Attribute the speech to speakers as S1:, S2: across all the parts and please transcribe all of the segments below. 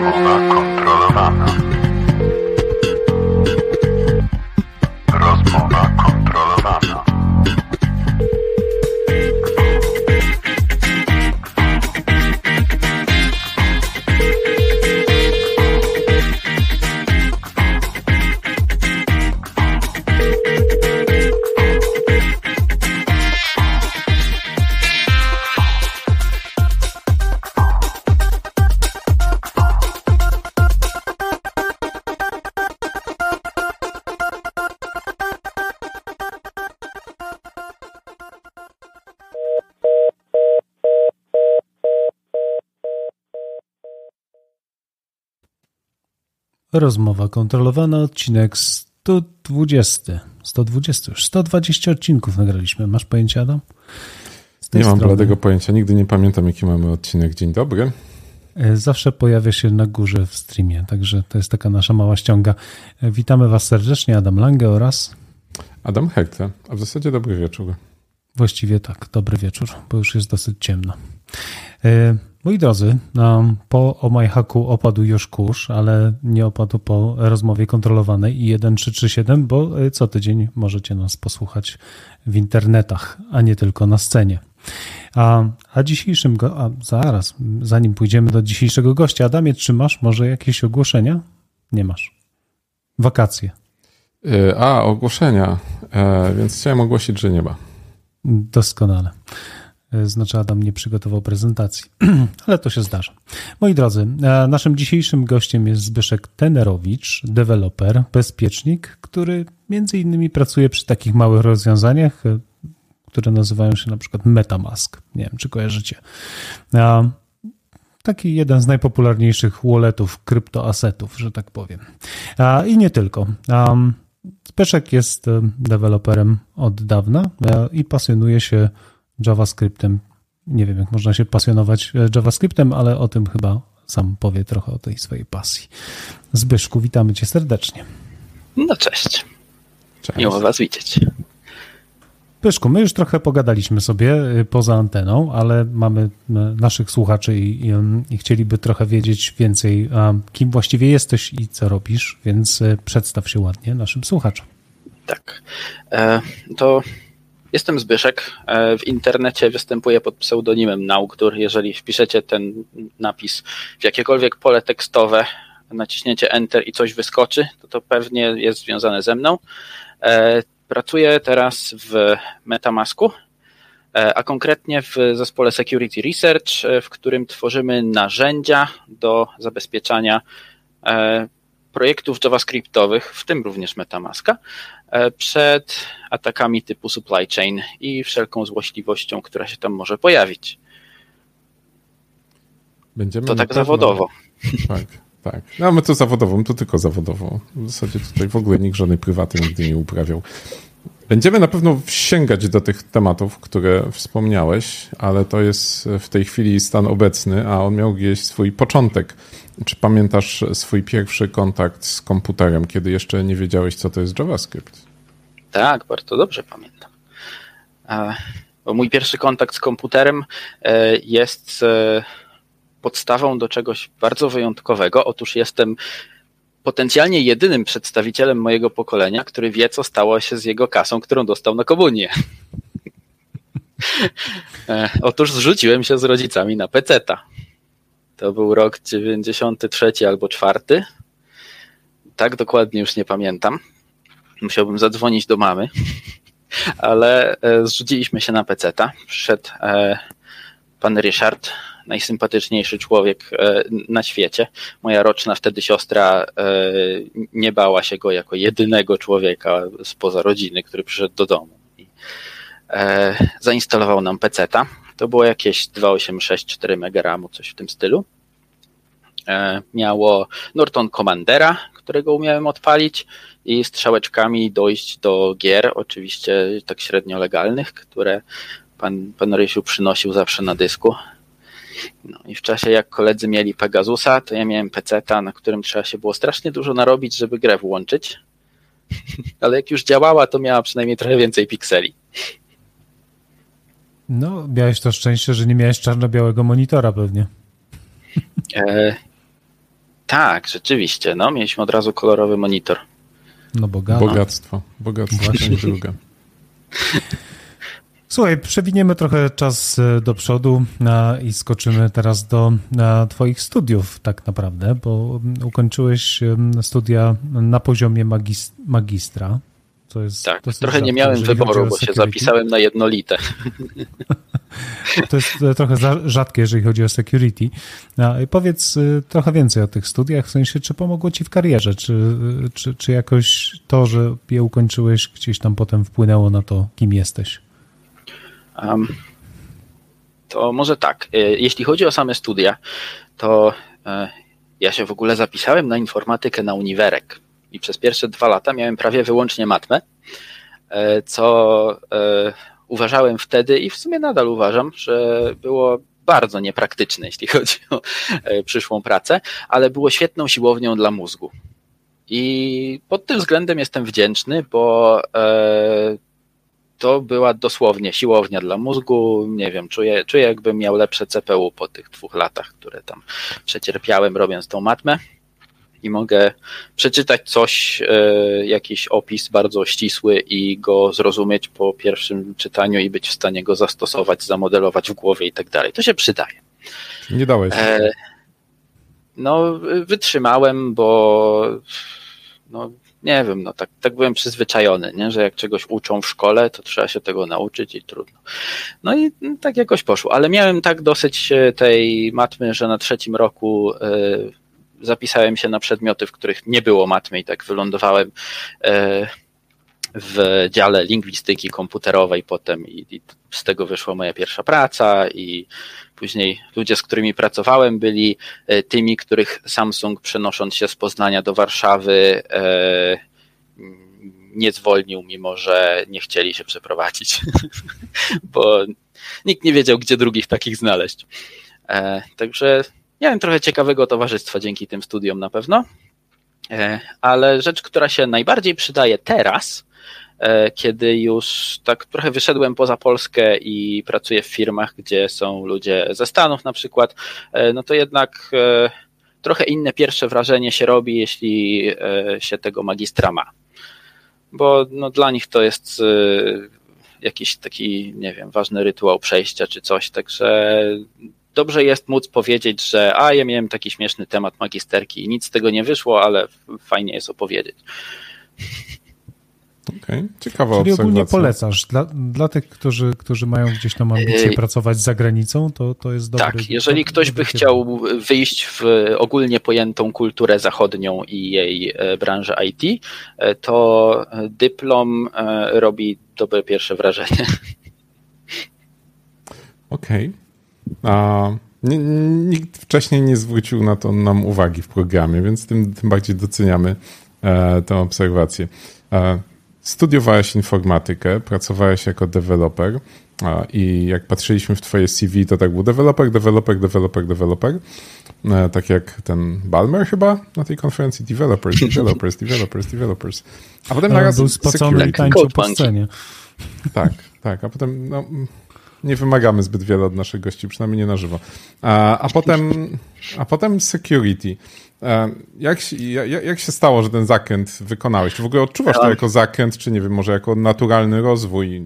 S1: Rozmowa kontrolowana. Rozmowa kontrolowana,
S2: odcinek 120. 120 już. 120 odcinków nagraliśmy. Masz pojęcie, Adam?
S3: Nie mam
S2: strony.
S3: bladego pojęcia. Nigdy nie pamiętam, jaki mamy odcinek. Dzień dobry.
S2: E, Zawsze pojawia się na górze w streamie, także to jest taka nasza mała ściąga. E, Witamy Was serdecznie, Adam Lange oraz
S3: Adam Hekte. A w zasadzie dobry wieczór.
S2: Właściwie tak, dobry wieczór, bo już jest dosyć ciemno. E, Moi drodzy, no, po Omajhaku opadł już kurz, ale nie opadł po rozmowie kontrolowanej i 1337, bo e, co tydzień możecie nas posłuchać w internetach, a nie tylko na scenie. A, a dzisiejszym, go, a zaraz, zanim pójdziemy do dzisiejszego gościa, Adamie, czy masz może jakieś ogłoszenia? Nie masz. Wakacje.
S3: Yy, A, ogłoszenia. E, więc chciałem ogłosić, że nie ma.
S2: Doskonale. E, Znaczy, Adam nie przygotował prezentacji, ale to się zdarza. Moi drodzy, e, naszym dzisiejszym gościem jest Zbyszek Tenerowicz, deweloper, bezpiecznik, który między innymi pracuje przy takich małych rozwiązaniach, e, które nazywają się na przykład Metamask. Nie wiem, czy kojarzycie. A, Taki jeden z najpopularniejszych walletów, kryptoasetów, że tak powiem. I nie tylko. Zbyszek jest e, deweloperem od dawna e, i pasjonuje się JavaScriptem. Nie wiem, jak można się pasjonować e, JavaScriptem, ale o tym chyba sam powie trochę o tej swojej pasji. Zbyszku, witamy cię serdecznie.
S4: No cześć.
S3: Cześć.
S4: Miło was widzieć.
S2: Pyszku, my już trochę pogadaliśmy sobie y, poza anteną, ale mamy y, naszych słuchaczy i, i, um, i chcieliby trochę wiedzieć więcej, kim właściwie jesteś i co robisz, więc y, przedstaw się ładnie naszym słuchaczom.
S4: Tak. E, to jestem Zbyszek. E, w internecie występuję pod pseudonimem Nauktur. Jeżeli wpiszecie ten napis w jakiekolwiek pole tekstowe, naciśniecie Enter i coś wyskoczy, to to pewnie jest związane ze mną. Pracuję teraz w Metamasku, e, a konkretnie w zespole Security Research, e, w którym tworzymy narzędzia do zabezpieczania e, projektów JavaScriptowych, w tym również Metamaska, przed atakami typu supply chain i wszelką złośliwością, która się tam może pojawić.
S3: Będziemy
S4: To tak
S3: pewno-
S4: zawodowo.
S3: Tak, tak. No, my to zawodową, to tylko zawodową. W zasadzie tutaj w ogóle nikt żadnej prywaty nigdy nie uprawiał. Będziemy na pewno sięgać do tych tematów, które wspomniałeś, ale to jest w tej chwili stan obecny, a on miał gdzieś swój początek. Czy pamiętasz swój pierwszy kontakt z komputerem, kiedy jeszcze nie wiedziałeś, co to jest JavaScript?
S4: Tak, bardzo dobrze pamiętam. E, Bo mój pierwszy kontakt z komputerem e, jest e, podstawą do czegoś bardzo wyjątkowego. Otóż jestem potencjalnie jedynym przedstawicielem mojego pokolenia, który wie, co stało się z jego kasą, którą dostał na komunię. E, Otóż zrzuciłem się z rodzicami na peceta. To był rok 93 albo 4. Tak dokładnie już nie pamiętam. Musiałbym zadzwonić do mamy, ale e, zrzuciliśmy się na peceta. Przyszedł e, pan Ryszard, najsympatyczniejszy człowiek e, na świecie. Moja roczna wtedy siostra e, nie bała się go jako jedynego człowieka spoza rodziny, który przyszedł do domu. I, e, zainstalował nam peceta. To było jakieś 286 megaramu, coś w tym stylu. Miało Norton Commandera, którego umiałem odpalić i strzałeczkami dojść do gier, oczywiście tak średnio legalnych, które pan, pan Rysiu przynosił zawsze na dysku. No i w czasie jak koledzy mieli Pegasusa, to ja miałem peceta, na którym trzeba się było strasznie dużo narobić, żeby grę włączyć. Ale jak już działała, to miała przynajmniej trochę więcej pikseli.
S2: No, miałeś to szczęście, że nie miałeś czarno-białego monitora pewnie.
S4: E, Tak, rzeczywiście. No, mieliśmy od razu kolorowy monitor.
S2: No.
S3: Bogactwo. Bogactwo druga.
S2: Słuchaj, przewiniemy trochę czas e, do przodu a, i skoczymy teraz do a, Twoich studiów, tak naprawdę, bo mm, ukończyłeś studia na poziomie magis magistra. Co jest
S4: Tak, trochę nie miałem wyboru, bo się zapisałem na jednolite.
S2: To jest e, trochę za- rzadkie, jeżeli chodzi o security. I powiedz e, trochę więcej o tych studiach, w sensie, czy pomogło ci w karierze, czy, e, czy, czy jakoś to, że je ukończyłeś, gdzieś tam potem wpłynęło na to, kim jesteś?
S4: To może tak. e, Jeśli chodzi o same studia, to e, ja się w ogóle zapisałem na informatykę na uniwerek i przez pierwsze dwa lata miałem prawie wyłącznie matmę, e, co uważałem wtedy i w sumie nadal uważam, że było bardzo niepraktyczne, jeśli chodzi o przyszłą pracę, ale było świetną siłownią dla mózgu. I pod tym względem jestem wdzięczny, bo to była dosłownie siłownia dla mózgu. Nie wiem, czuję, czuję jakbym miał lepsze CPU po tych dwóch latach, które tam przecierpiałem robiąc tą matmę. I mogę przeczytać coś, e, jakiś opis bardzo ścisły i go zrozumieć po pierwszym czytaniu i być w stanie go zastosować, zamodelować w głowie i tak dalej. To się przydaje.
S3: Nie dałeś.
S4: E, no, wytrzymałem, bo no, nie wiem, no tak, tak byłem przyzwyczajony, nie? że jak czegoś uczą w szkole, to trzeba się tego nauczyć i trudno. No i tak jakoś poszło, ale miałem tak dosyć e, tej matmy, że na trzecim roku e, zapisałem się na przedmioty, w których nie było matmy i tak wylądowałem e, w dziale lingwistyki komputerowej potem i, i z tego wyszła moja pierwsza praca i później ludzie, z którymi pracowałem byli e, tymi, których Samsung przenosząc się z Poznania do Warszawy e, nie zwolnił, mimo że nie chcieli się przeprowadzić, bo nikt nie wiedział, gdzie drugich takich znaleźć. E, Także miałem trochę ciekawego towarzystwa dzięki tym studiom na pewno, E, ale rzecz, która się najbardziej przydaje teraz, kiedy już tak trochę wyszedłem poza Polskę i pracuję w firmach, gdzie są ludzie ze Stanów na przykład, e, no to jednak e, trochę inne pierwsze wrażenie się robi, jeśli e, się tego magistra ma. Bo no, dla nich to jest e, jakiś taki, nie wiem, ważny rytuał przejścia czy coś, także dobrze jest móc powiedzieć, że a ja miałem taki śmieszny temat magisterki i nic z tego nie wyszło, ale fajnie jest opowiedzieć.
S3: Okej, ciekawa
S2: Czyli ogólnie
S3: obserwacja.
S2: polecasz. Dla, dla tych, którzy, którzy mają gdzieś tam ambicje pracować za granicą, to, to jest dobry...
S4: tak, jeżeli
S2: dobry
S4: ktoś by chciał wyjść w ogólnie pojętą kulturę zachodnią i jej e, branżę IT, e, to dyplom e, robi dobre pierwsze wrażenie.
S3: Okej. A nie- Nikt wcześniej nie zwrócił na to nam uwagi w programie, więc tym, tym bardziej doceniamy e, tę obserwację. E, studiowałeś informatykę, pracowałeś jako deweloper a, i jak patrzyliśmy w twoje CV, to tak był deweloper, deweloper, deweloper, deweloper. E, tak jak ten Balmer chyba na tej konferencji. Developers, developers, developers, developers. A potem
S2: A,
S3: naraz
S2: Był spocony i
S3: security.
S2: tańczył po scenie.
S3: Tak, tak, a potem no, nie wymagamy zbyt wiele od naszych gości, przynajmniej nie na żywo. A, a, potem, a potem security. E, Jak, się- jak, jak się stało, że ten zakręt wykonałeś? Czy w ogóle odczuwasz to
S4: Ja-
S3: jako zakręt, czy nie wiem, może jako naturalny rozwój?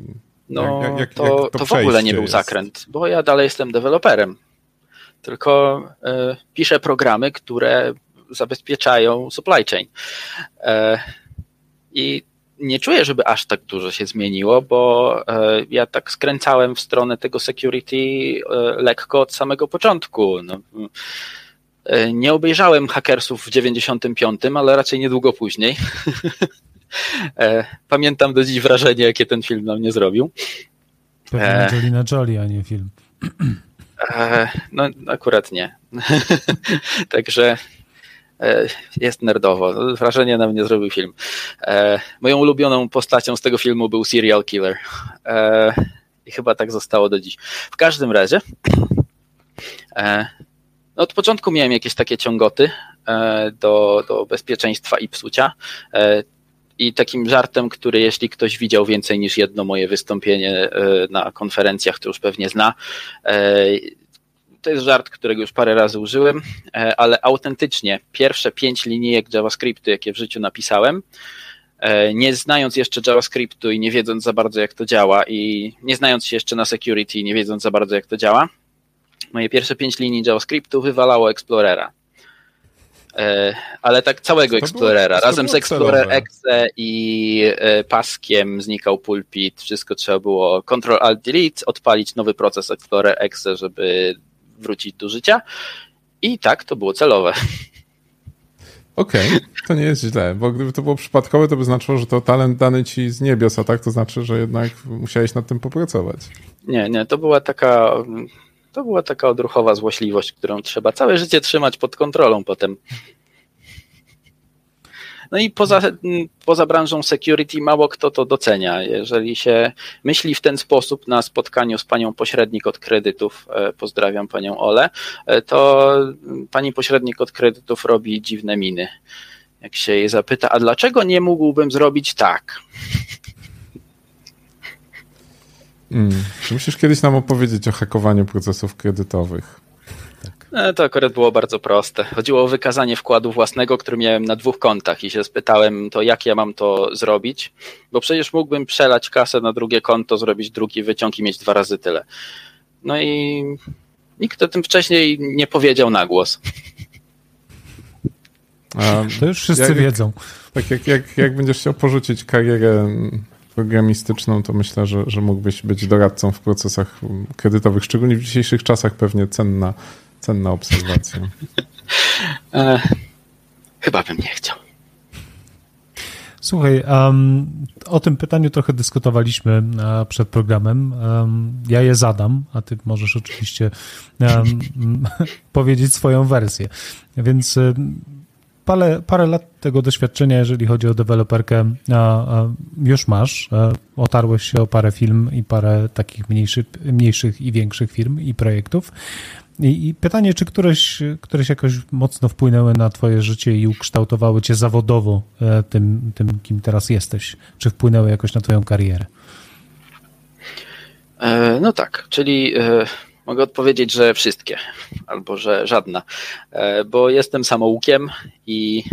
S4: No,
S3: Jak- jak-
S4: to,
S3: jak to
S4: to w ogóle nie był
S3: jest?
S4: zakręt, bo ja dalej jestem deweloperem. Tylko e, piszę programy, które zabezpieczają supply chain. E, I nie czuję, żeby aż tak dużo się zmieniło, bo ja tak skręcałem w stronę tego security lekko od samego początku. No, nie obejrzałem hakersów w 95, ale raczej niedługo później. E, Pamiętam do dziś wrażenie, jakie ten film na mnie zrobił.
S2: Pewnie
S4: E.
S2: Angelina Jolie, a nie film.
S4: E, No, akurat nie. Także e, jest nerdowo. Wrażenie na mnie zrobił film. E, Moją ulubioną postacią z tego filmu był serial killer. E, I chyba tak zostało do dziś. W każdym razie, e, od początku miałem jakieś takie ciągoty e, do, do bezpieczeństwa i psucia. E, I takim żartem, który jeśli ktoś widział więcej niż jedno moje wystąpienie e, na konferencjach, to już pewnie zna. To jest żart, którego już parę razy użyłem, ale autentycznie pierwsze pięć linijek JavaScriptu, jakie w życiu napisałem, nie znając jeszcze JavaScriptu i nie wiedząc za bardzo, jak to działa, i nie znając się jeszcze na security i nie wiedząc za bardzo, jak to działa, moje pierwsze pięć linii JavaScriptu wywalało Explorera. E, ale tak całego
S3: było-
S4: Explorera.
S3: to
S4: Razem z
S3: było
S4: Explorer. Exe i e, paskiem znikał pulpit. Wszystko trzeba było Ctrl Alt Delete, odpalić nowy proces Explorer Exe, żeby wrócić do życia. I tak, to było celowe.
S3: Okej, to nie jest źle, bo gdyby to było przypadkowe, to by znaczyło, że to talent dany ci z niebios, a tak to znaczy, że jednak musiałeś nad tym popracować.
S4: Nie, nie, to była taka. To była taka odruchowa złośliwość, którą trzeba całe życie trzymać pod kontrolą potem. No i poza, poza branżą security mało kto to docenia. Jeżeli się myśli w ten sposób na spotkaniu z panią pośrednik od kredytów, e, pozdrawiam panią Olę, e, to pani pośrednik od kredytów robi dziwne miny. Jak się jej zapyta, a dlaczego nie mógłbym zrobić tak?
S3: Mm. Czy musisz kiedyś nam opowiedzieć o hakowaniu procesów kredytowych?
S4: E, To akurat było bardzo proste. Chodziło o wykazanie wkładu własnego, który miałem na dwóch kontach i się spytałem, to jak ja mam to zrobić, bo przecież mógłbym przelać kasę na drugie konto, zrobić drugi wyciąg i mieć dwa razy tyle. No i nikt o tym wcześniej nie powiedział na głos.
S3: A,
S2: To już wszyscy
S3: jak,
S2: wiedzą.
S3: Tak jak, jak, jak będziesz chciał porzucić karierę programistyczną, to myślę, że, że mógłbyś być doradcą w procesach kredytowych, szczególnie w dzisiejszych czasach pewnie cenna, cenna obserwacja.
S4: E, chyba bym nie chciał.
S2: Słuchaj, um, o tym pytaniu trochę dyskutowaliśmy e, przed programem. Um, ja je zadam, a ty możesz oczywiście um, powiedzieć swoją wersję. Więc um, parę, parę lat tego doświadczenia, jeżeli chodzi o deweloperkę, już masz. Otarłeś się o parę firm i parę takich mniejszych, mniejszych i większych firm i projektów. I, I pytanie, czy któreś, któreś jakoś mocno wpłynęły na twoje życie i ukształtowały cię zawodowo e, tym, tym, kim teraz jesteś? Czy wpłynęły jakoś na twoją karierę?
S4: E, No tak, czyli e, mogę odpowiedzieć, że wszystkie, albo że żadna, E, bo jestem samoukiem i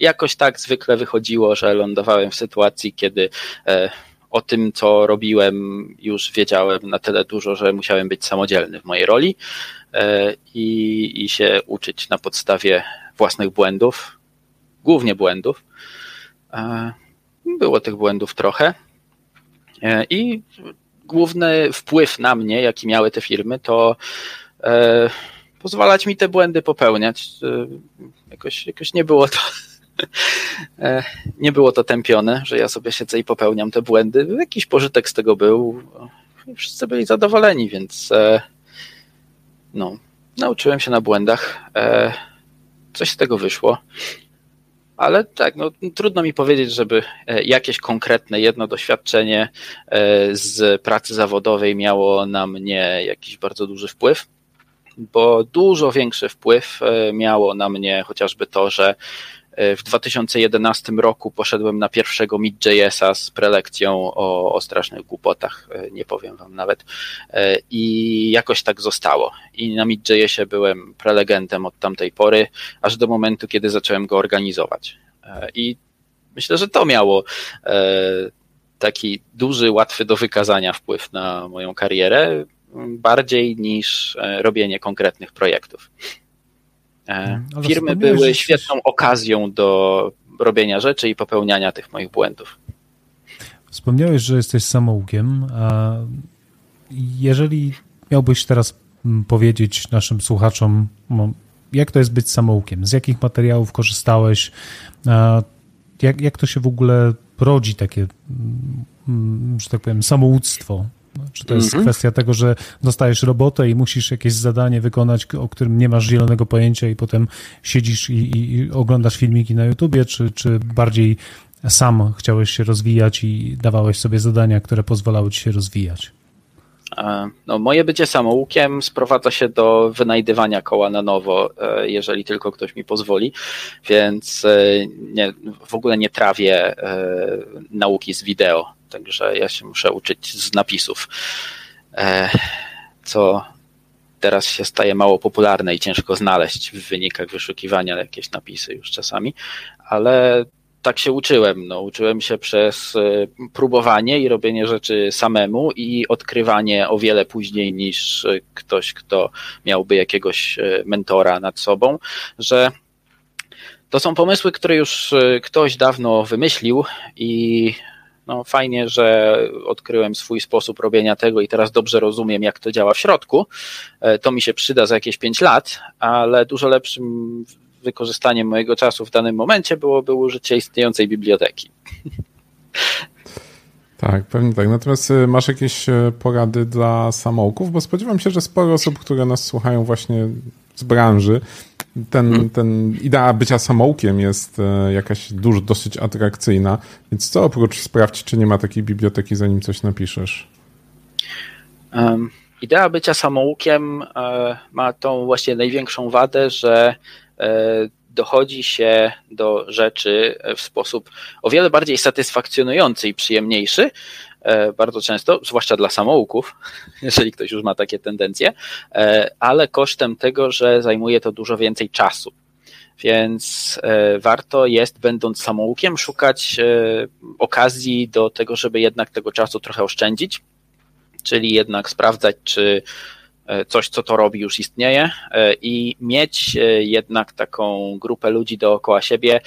S4: jakoś tak zwykle wychodziło, że lądowałem w sytuacji, kiedy e, o tym, co robiłem, już wiedziałem na tyle dużo, że musiałem być samodzielny w mojej roli e, i, i się uczyć na podstawie własnych błędów, głównie błędów. Było tych błędów trochę. I główny wpływ na mnie, jaki miały te firmy, to e, pozwalać mi te błędy popełniać. E, jakoś, jakoś nie było to. e, Nie było to tępione, że ja sobie siedzę i popełniam te błędy. Jakiś pożytek z tego był. I Wszyscy byli zadowoleni, więc e, no, nauczyłem się na błędach. E, Coś z tego wyszło. Ale tak, no, trudno mi powiedzieć, żeby e, jakieś konkretne jedno doświadczenie e, z pracy zawodowej miało na mnie jakiś bardzo duży wpływ, bo dużo większy wpływ e, miało na mnie chociażby to, że w 2011 roku poszedłem na pierwszego Mid.jsa z prelekcją o, o strasznych głupotach, e, nie powiem wam nawet, E, i jakoś tak zostało. I na Mid.jsie byłem prelegentem od tamtej pory, aż do momentu, kiedy zacząłem go organizować. E, I myślę, że to miało e, taki duży, łatwy do wykazania wpływ na moją karierę, bardziej niż e, robienie konkretnych projektów. E,
S2: ale
S4: Firmy były świetną okazją do robienia rzeczy i popełniania tych moich błędów.
S2: Wspomniałeś, że jesteś samoukiem. A jeżeli miałbyś teraz mm, powiedzieć naszym słuchaczom, no, jak to jest być samoukiem? Z jakich materiałów korzystałeś? Jak, jak to się w ogóle rodzi takie, mm, że tak powiem, samouctwo? Czy to jest
S4: Mhm.
S2: kwestia tego, że dostajesz robotę i musisz jakieś zadanie wykonać, o którym nie masz zielonego pojęcia i potem siedzisz i, i, i oglądasz filmiki na YouTubie, czy, czy bardziej sam chciałeś się rozwijać i dawałeś sobie zadania, które pozwalały ci się rozwijać?
S4: No, moje bycie samoukiem sprowadza się do wynajdywania koła na nowo, e, jeżeli tylko ktoś mi pozwoli, więc e, nie, w ogóle nie trawię e, nauki z wideo, także ja się muszę uczyć z napisów. E, Co teraz się staje mało popularne i ciężko znaleźć w wynikach wyszukiwania jakieś napisy już czasami, ale tak się uczyłem. No, uczyłem się przez y, próbowanie i robienie rzeczy samemu i odkrywanie o wiele później niż y, ktoś, kto miałby jakiegoś mentora nad sobą, że to są pomysły, które już ktoś dawno wymyślił i no, fajnie, że odkryłem swój sposób robienia tego i teraz dobrze rozumiem, jak to działa w środku. E, to mi się przyda za jakieś 5 lat, ale dużo lepszym wykorzystaniem mojego czasu w danym momencie byłoby użycie istniejącej biblioteki.
S3: Tak, pewnie tak. Natomiast y, masz jakieś y, porady dla samouków? Bo spodziewam się, że sporo osób, które nas słuchają właśnie z branży, ten, hmm. ten idea bycia samoukiem jest y, jakaś dużo, dosyć atrakcyjna. Więc co oprócz sprawdzić, czy nie ma takiej biblioteki, zanim coś napiszesz?
S4: Um, idea bycia samoukiem e, ma tą właśnie największą wadę, że E, dochodzi się do rzeczy w sposób o wiele bardziej satysfakcjonujący i przyjemniejszy, e, bardzo często, zwłaszcza dla samouków, jeżeli ktoś już ma takie tendencje, e, ale kosztem tego, że zajmuje to dużo więcej czasu. Więc warto jest, będąc samoukiem, szukać okazji do tego, żeby jednak tego czasu trochę oszczędzić, czyli jednak sprawdzać, czy E, coś, co to robi, już istnieje e, i mieć e, jednak taką grupę ludzi dookoła siebie,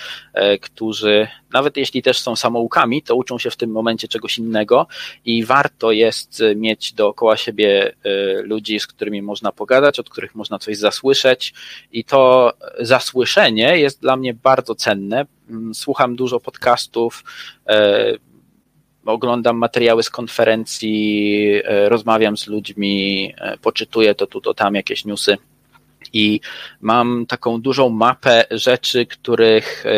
S4: którzy nawet jeśli też są samoukami, to uczą się w tym momencie czegoś innego i warto jest mieć dookoła siebie ludzi, z którymi można pogadać, od których można coś zasłyszeć i to zasłyszenie jest dla mnie bardzo cenne. Mm, słucham dużo podcastów, oglądam materiały z konferencji, e, rozmawiam z ludźmi, e, poczytuję to tu, to tam jakieś newsy. I mam taką dużą mapę rzeczy, których e,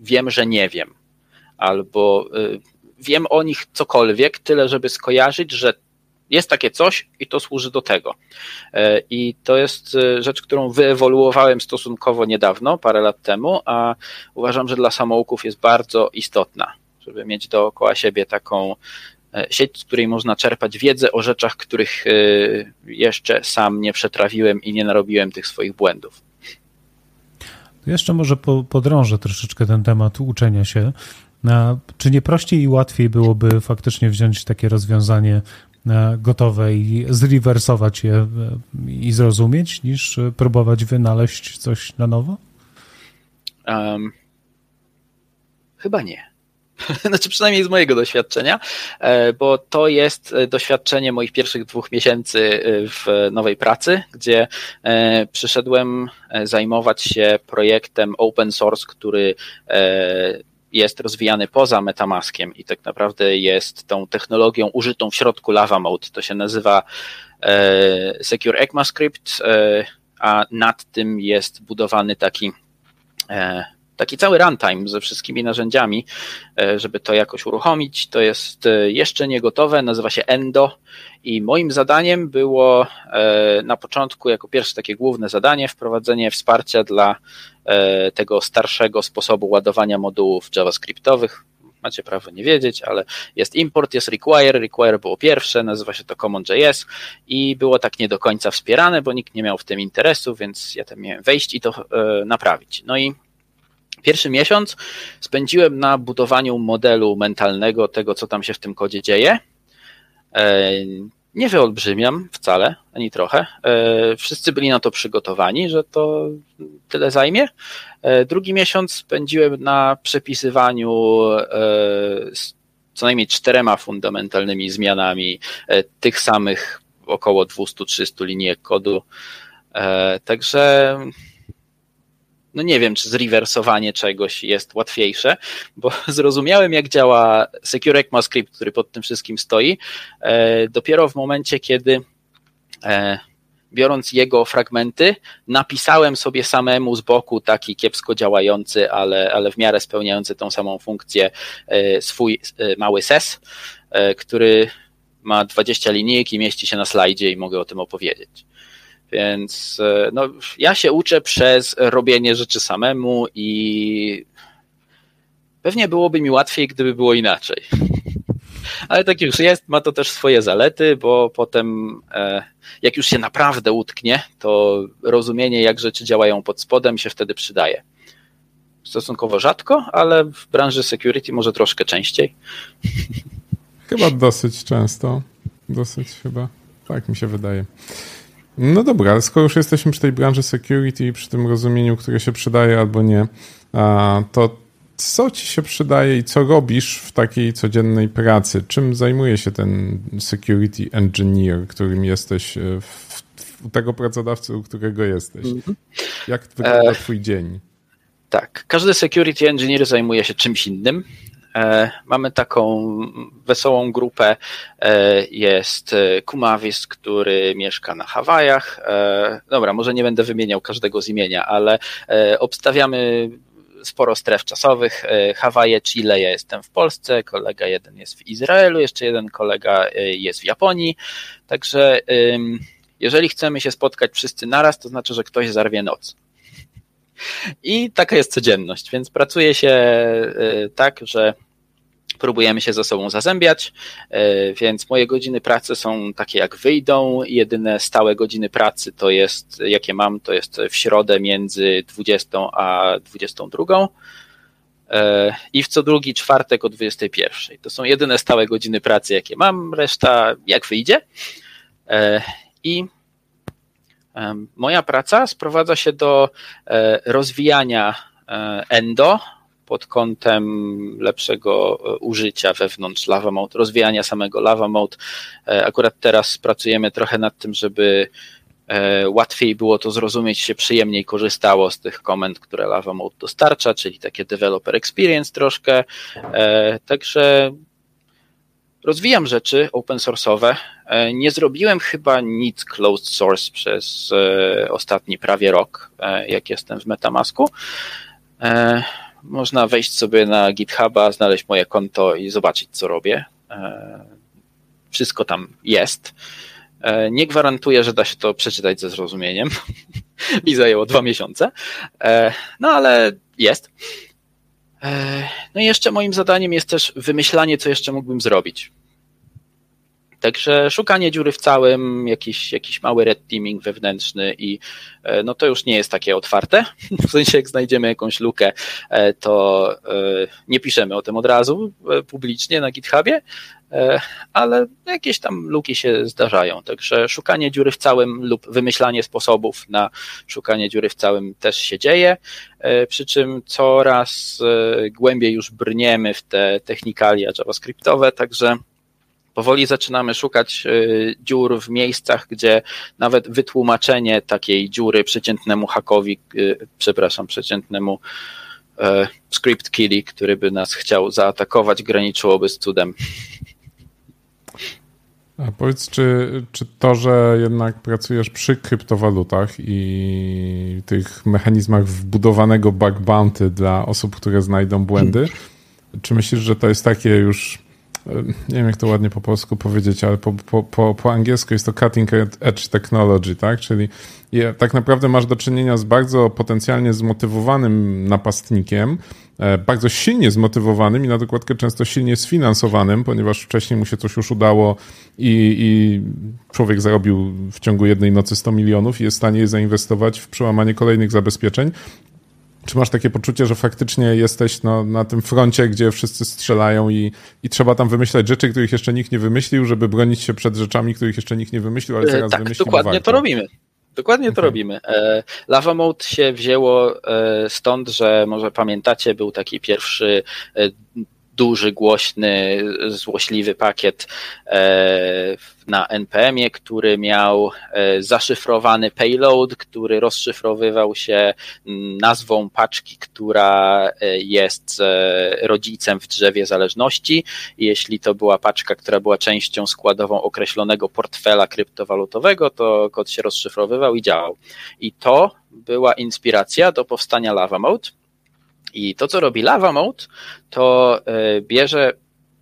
S4: wiem, że nie wiem, albo wiem o nich cokolwiek, tyle żeby skojarzyć, że jest takie coś i to służy do tego. I to jest rzecz, którą wyewoluowałem stosunkowo niedawno, parę lat temu, a uważam, że dla samouków jest bardzo istotna żeby mieć dookoła siebie taką e, sieć, z której można czerpać wiedzę o rzeczach, których e, jeszcze sam nie przetrawiłem i nie narobiłem tych swoich błędów.
S2: Jeszcze może podrążę troszeczkę ten temat uczenia się. Czy nie prościej i łatwiej byłoby faktycznie wziąć takie rozwiązanie e, gotowe i zrewersować je i zrozumieć, niż próbować wynaleźć coś na nowo? Um,
S4: chyba nie. znaczy przynajmniej z mojego doświadczenia, e, bo to jest e, doświadczenie moich pierwszych dwóch miesięcy e, w nowej pracy, gdzie przyszedłem zajmować się projektem open source, który jest rozwijany poza Metamaskiem i tak naprawdę jest tą technologią użytą w środku Lava Mode. To się nazywa Secure ECMAScript, a nad tym jest budowany taki taki cały runtime ze wszystkimi narzędziami, e, żeby to jakoś uruchomić. To jest e, jeszcze nie gotowe, nazywa się Endo i moim zadaniem było e, na początku, jako pierwsze takie główne zadanie, wprowadzenie wsparcia dla tego starszego sposobu ładowania modułów JavaScriptowych. Macie prawo nie wiedzieć, ale jest import, jest require. Require było pierwsze, nazywa się to Common.js i było tak nie do końca wspierane, bo nikt nie miał w tym interesu, więc ja tam miałem wejść i to naprawić. No i Pierwszy miesiąc spędziłem na budowaniu modelu mentalnego tego, co tam się w tym kodzie dzieje. E, nie wyolbrzymiam wcale, ani trochę. E, wszyscy byli na to przygotowani, że to tyle zajmie. E, drugi miesiąc spędziłem na przepisywaniu co najmniej czterema fundamentalnymi zmianami tych samych około 200-300 linijek kodu. Także no nie wiem, czy zrewersowanie czegoś jest łatwiejsze, bo zrozumiałem, jak działa Secure ECMAScript, który pod tym wszystkim stoi, e, dopiero w momencie, kiedy e, biorąc jego fragmenty, napisałem sobie samemu z boku taki kiepsko działający, ale, ale w miarę spełniający tą samą funkcję e, swój mały ses, który ma 20 linijek i mieści się na slajdzie i mogę o tym opowiedzieć. Więc e, no, ja się uczę przez robienie rzeczy samemu i pewnie byłoby mi łatwiej, gdyby było inaczej. ale tak już jest, ma to też swoje zalety, bo potem e, jak już się naprawdę utknie, to rozumienie, jak rzeczy działają pod spodem się wtedy przydaje. Stosunkowo rzadko, ale w branży security może troszkę częściej.
S3: Chyba dosyć często. Dosyć chyba. Tak mi się wydaje. No dobra, ale skoro już jesteśmy przy tej branży security i przy tym rozumieniu, które się przydaje albo nie, to co ci się przydaje i co robisz w takiej codziennej pracy? Czym zajmuje się ten security engineer, którym jesteś e, w, u tego pracodawcy, u którego jesteś? Mhm. Jak wygląda e... twój dzień?
S4: Tak, każdy security engineer zajmuje się czymś innym. E, mamy taką wesołą grupę. E, jest Kumavis, który mieszka na Hawajach. Dobra, może nie będę wymieniał każdego z imienia, ale obstawiamy sporo stref czasowych. Hawaje, Chile, ja jestem w Polsce, kolega jeden jest w Izraelu, jeszcze jeden kolega jest w Japonii. Także jeżeli chcemy się spotkać wszyscy naraz, to znaczy, że ktoś zarwie noc. I taka jest codzienność, więc pracuje się tak, że próbujemy się ze sobą zazębiać, e, więc moje godziny pracy są takie jak wyjdą. Jedyne stałe godziny pracy to jest, jakie mam, to jest w środę między 20 a 22 e, i w co drugi czwartek o 21. To są jedyne stałe godziny pracy, jakie mam, reszta jak wyjdzie. E, I moja praca sprowadza się do rozwijania endo, pod kątem lepszego e, użycia wewnątrz Lava Mode, rozwijania samego Lava Mode. E, akurat teraz pracujemy trochę nad tym, żeby e, łatwiej było to zrozumieć, się przyjemniej korzystało z tych komend, które Lava Mode dostarcza, czyli takie developer experience troszkę. Także rozwijam rzeczy open source'owe. Nie zrobiłem chyba nic closed source przez ostatni prawie rok, jak jestem w Metamasku. Można wejść sobie na GitHuba, znaleźć moje konto i zobaczyć, co robię. E, wszystko tam jest. E, nie gwarantuję, że da się to przeczytać ze zrozumieniem. Mi zajęło dwa miesiące. E, no ale jest. No i jeszcze moim zadaniem jest też wymyślanie, co jeszcze mógłbym zrobić. Także szukanie dziury w całym, jakiś, jakiś mały red teaming wewnętrzny i e, no to już nie jest takie otwarte. W sensie jak znajdziemy jakąś lukę, e, to e, nie piszemy o tym od razu publicznie na GitHubie, ale jakieś tam luki się zdarzają. Także szukanie dziury w całym lub wymyślanie sposobów na szukanie dziury w całym też się dzieje, przy czym coraz głębiej już brniemy w te technikalia javascriptowe, także powoli zaczynamy szukać y, dziur w miejscach, gdzie nawet wytłumaczenie takiej dziury przeciętnemu hakowi, y, przepraszam, przeciętnemu e, script killi, który by nas chciał zaatakować, graniczyłoby z cudem.
S3: A powiedz, czy, czy to, że jednak pracujesz przy kryptowalutach i tych mechanizmach wbudowanego bug bounty dla osób, które znajdą błędy, czy myślisz, że to jest takie już nie wiem jak to ładnie po polsku powiedzieć, ale po, po, po, po angielsku jest to cutting edge technology, tak? Czyli tak naprawdę masz do czynienia z bardzo potencjalnie zmotywowanym napastnikiem, e, bardzo silnie zmotywowanym i na dokładkę często silnie sfinansowanym, ponieważ wcześniej mu się coś już udało i, i człowiek zarobił w ciągu jednej nocy 100 milionów i jest w stanie je zainwestować w przełamanie kolejnych zabezpieczeń, czy masz takie poczucie, że faktycznie jesteś no, na tym froncie, gdzie wszyscy strzelają i, i trzeba tam wymyślać rzeczy, których jeszcze nikt nie wymyślił, żeby bronić się przed rzeczami, których jeszcze nikt nie wymyślił, ale teraz e,
S4: tak,
S3: wymyślił
S4: dokładnie
S3: warto.
S4: to robimy. Dokładnie to okay. robimy. E, Lava Mode się wzięło e, stąd, że może pamiętacie, był taki pierwszy duży, głośny, złośliwy pakiet e, na NPM-ie, który miał e, zaszyfrowany payload, który rozszyfrowywał się nazwą paczki, która e, jest rodzicem w drzewie zależności. Jeśli to była paczka, która była częścią składową określonego portfela kryptowalutowego, to kod się rozszyfrowywał i działał. I to była inspiracja do powstania Lava Mode i to, co robi Lava Mode, to e, bierze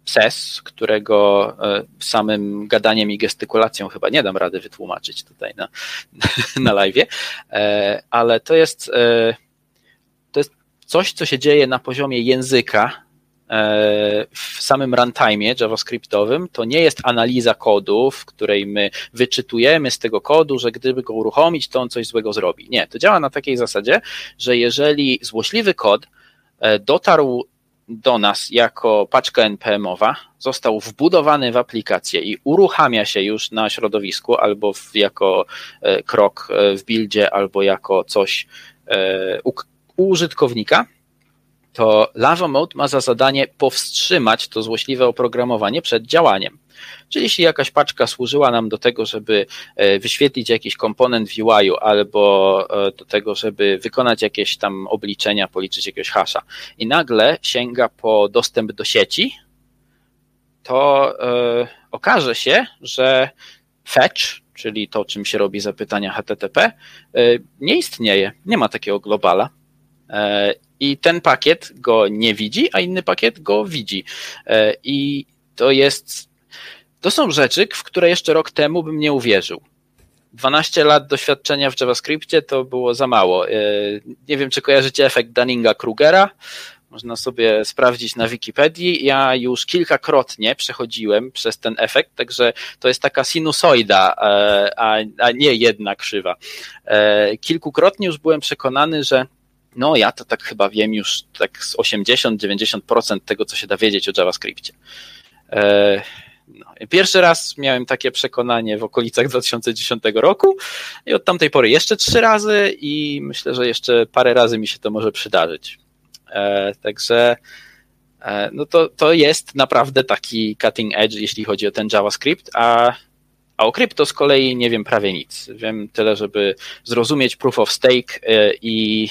S4: SES, którego e, samym gadaniem i gestykulacją chyba nie dam rady wytłumaczyć tutaj na, na live, e, ale to jest, to jest coś, co się dzieje na poziomie języka, w samym runtime javascriptowym to nie jest analiza kodu, w której my wyczytujemy z tego kodu, że gdyby go uruchomić, to on coś złego zrobi. Nie, to działa na takiej zasadzie, że jeżeli złośliwy kod dotarł do nas jako paczka NPM-owa, został wbudowany w aplikację i uruchamia się już na środowisku albo w, jako krok w buildzie, albo jako coś u, u użytkownika, to Lava Mode ma za zadanie powstrzymać to złośliwe oprogramowanie przed działaniem. Czyli jeśli jakaś paczka służyła nam do tego, żeby wyświetlić jakiś komponent w UI-u albo do tego, żeby wykonać jakieś tam obliczenia, policzyć jakiegoś hasza i nagle sięga po dostęp do sieci, to okaże się, że fetch, czyli to, czym się robi zapytania HTTP, nie istnieje. Nie ma takiego globala. I ten pakiet go nie widzi, a inny pakiet go widzi. I to jest. To są rzeczy, w które jeszcze rok temu bym nie uwierzył. 12 lat doświadczenia w JavaScriptie to było za mało. Nie wiem, czy kojarzycie efekt Dunninga-Krugera. Można sobie sprawdzić na Wikipedii. Ja już kilkakrotnie przechodziłem przez ten efekt, także to jest taka sinusoida, a, a nie jedna krzywa. Kilkukrotnie już byłem przekonany, że no ja to tak chyba wiem już tak z 80-90% tego, co się da wiedzieć o JavaScriptie. No, pierwszy raz miałem takie przekonanie w okolicach 2010 roku i od tamtej pory jeszcze trzy razy i myślę, że jeszcze parę razy mi się to może przydarzyć. Także no to, to jest naprawdę taki cutting edge, jeśli chodzi o ten JavaScript, a, a o krypto z kolei nie wiem prawie nic. Wiem tyle, żeby zrozumieć proof of stake i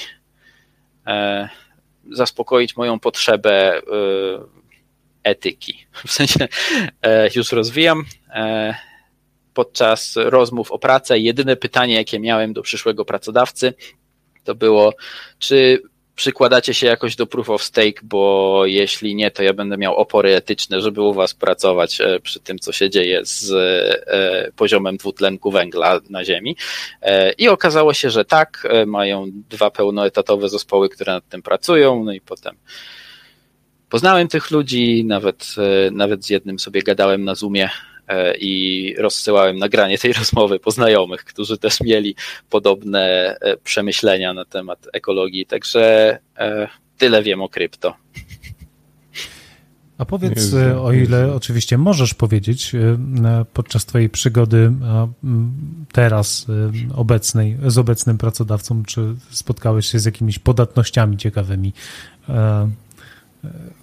S4: zaspokoić moją potrzebę etyki. W sensie już rozwijam. Podczas rozmów o pracę jedyne pytanie, jakie miałem do przyszłego pracodawcy, to było, czy przykładacie się jakoś do proof of stake, bo jeśli nie, to ja będę miał opory etyczne, żeby u was pracować przy tym, co się dzieje z poziomem dwutlenku węgla na Ziemi. I okazało się, że tak, mają dwa pełnoetatowe zespoły, które nad tym pracują, no i potem poznałem tych ludzi, nawet, nawet z jednym sobie gadałem na Zoomie i rozsyłałem nagranie tej rozmowy po znajomych, którzy też mieli podobne przemyślenia na temat ekologii. Także tyle wiem o krypto.
S2: A powiedz, o ile oczywiście możesz powiedzieć, podczas Twojej przygody teraz obecnej, z obecnym pracodawcą, czy spotkałeś się z jakimiś podatnościami ciekawymi,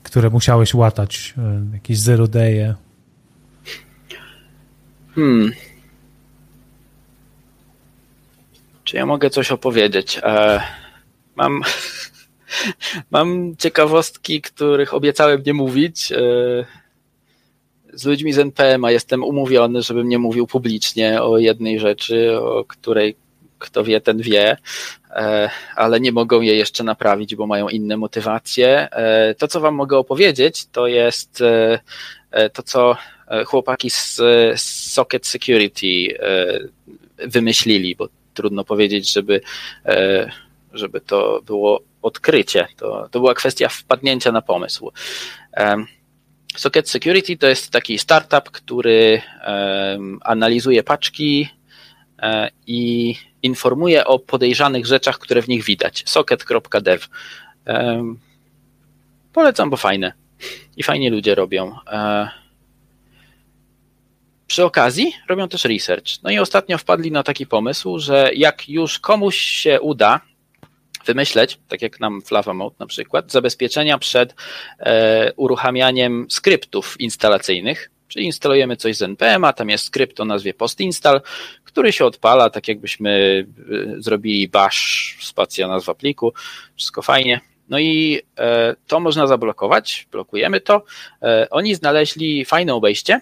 S2: które musiałeś łatać, jakieś zero day'e?
S4: Hmm. Czy ja mogę coś opowiedzieć? E, mam, mam ciekawostki, których obiecałem nie mówić. E, z ludźmi z NPM, a jestem umówiony, żebym nie mówił publicznie o jednej rzeczy, o której kto wie, ten wie, e, ale nie mogą jej jeszcze naprawić, bo mają inne motywacje. To, co Wam mogę opowiedzieć, to jest to, co chłopaki z Socket Security wymyślili, bo trudno powiedzieć, żeby, żeby to było odkrycie. To, to była kwestia wpadnięcia na pomysł. Socket Security to jest taki startup, który analizuje paczki i informuje o podejrzanych rzeczach, które w nich widać. Socket.dev. Polecam, bo fajne. I fajnie ludzie robią. Przy okazji robią też research. No i ostatnio wpadli na taki pomysł, że jak już komuś się uda wymyśleć, tak jak nam w Lava Mode na przykład, zabezpieczenia przed e, uruchamianiem skryptów instalacyjnych, czyli instalujemy coś z npm, tam jest skrypt o nazwie postinstall, który się odpala, tak jakbyśmy zrobili bash, spacja nazwa pliku, wszystko fajnie. No i e, to można zablokować, blokujemy to. E, oni znaleźli fajne obejście,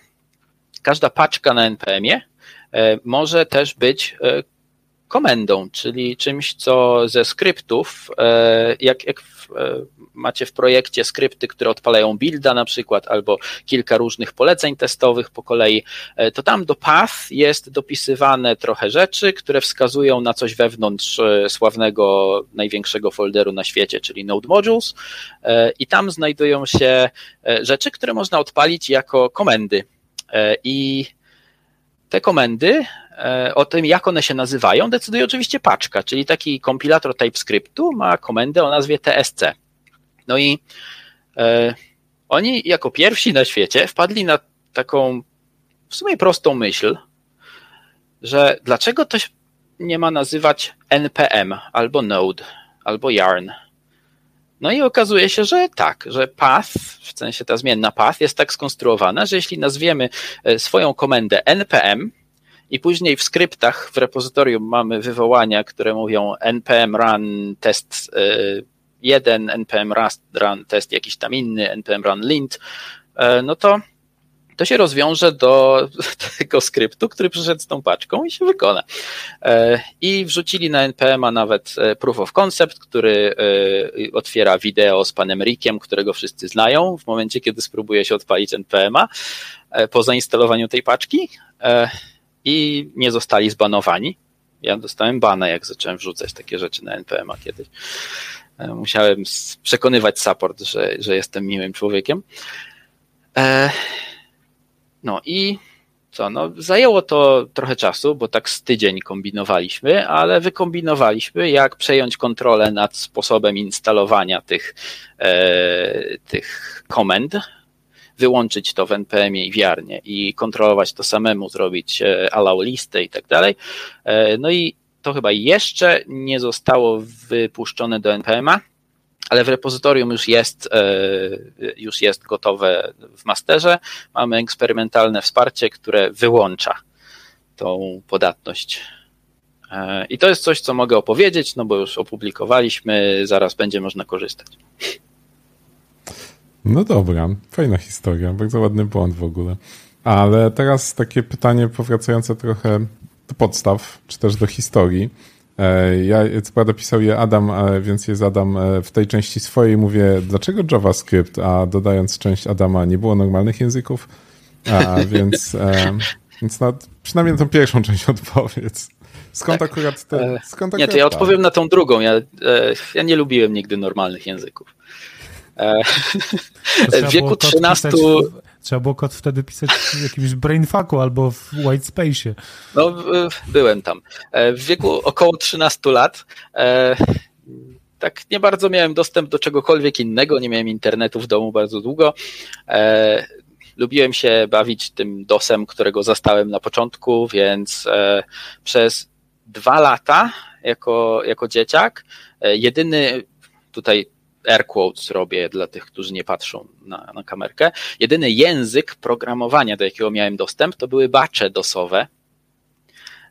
S4: każda paczka na NPM-ie może też być komendą, czyli czymś, co ze skryptów, e, jak, jak w, e, macie w projekcie skrypty, które odpalają builda na przykład, albo kilka różnych poleceń testowych po kolei, e, to tam do path jest dopisywane trochę rzeczy, które wskazują na coś wewnątrz sławnego, największego folderu na świecie, czyli Node Modules i tam znajdują się rzeczy, które można odpalić jako komendy. I te komendy E, o tym, jak one się nazywają, decyduje oczywiście paczka, czyli taki kompilator TypeScriptu ma komendę o nazwie TSC. No i e, oni jako pierwsi na świecie wpadli na taką w sumie prostą myśl, że dlaczego to nie ma nazywać NPM albo Node albo Yarn. No i okazuje się, że tak, że path, w sensie ta zmienna path jest tak skonstruowana, że jeśli nazwiemy e, swoją komendę npm, i później w skryptach w repozytorium mamy wywołania, które mówią npm run test 1, e, npm run test jakiś tam inny, npm run lint, e, no to to się rozwiąże do tego skryptu, który przyszedł z tą paczką i się wykona. E, I wrzucili na NPM-a nawet proof of concept, który otwiera wideo z panem Rickiem, którego wszyscy znają w momencie, kiedy spróbuje się odpalić NPM-a po zainstalowaniu tej paczki i nie zostali zbanowani. Ja dostałem bana, jak zacząłem wrzucać takie rzeczy na NPM-a kiedyś. E, musiałem przekonywać support, że, że jestem miłym człowiekiem. No i co, no zajęło to trochę czasu, bo tak z tydzień kombinowaliśmy, ale wykombinowaliśmy, jak przejąć kontrolę nad sposobem instalowania tych, e, tych komend wyłączyć to w NPM-ie i wiarnie i kontrolować to samemu, zrobić e, allow listę i tak dalej. E, no i to chyba jeszcze nie zostało wypuszczone do NPM-a, ale w repozytorium już jest, e, już jest gotowe w masterze. Mamy eksperymentalne wsparcie, które wyłącza tą podatność. I to jest coś, co mogę opowiedzieć, no bo już opublikowaliśmy, zaraz będzie można korzystać.
S3: No dobra, fajna historia, bardzo ładny błąd w ogóle. Ale teraz takie pytanie powracające trochę do podstaw, czy też do historii. E, ja, co prawda pisał je Adam, więc je zadam e, w tej części swojej. Mówię, dlaczego JavaScript, a dodając część Adama, nie było normalnych języków? A, więc e, więc na, przynajmniej na tą pierwszą część odpowiedz. Skąd tak. akurat te, skąd
S4: Nie, to ja odpowiem na tą drugą. Ja, ja nie lubiłem nigdy normalnych języków.
S2: W wieku 13. trzeba było kod wtedy pisać w jakimś brainfucku albo w whitespace'ie.
S4: No, byłem tam. E, w wieku około 13 lat e, tak nie bardzo miałem dostęp do czegokolwiek innego, nie miałem internetu w domu bardzo długo. E, lubiłem się bawić tym DOSem, którego zastałem na początku, więc przez dwa lata jako, jako dzieciak jedyny tutaj air quotes robię dla tych, którzy nie patrzą na, na kamerkę. Jedyny język programowania, do jakiego miałem dostęp, to były bacze dosowe.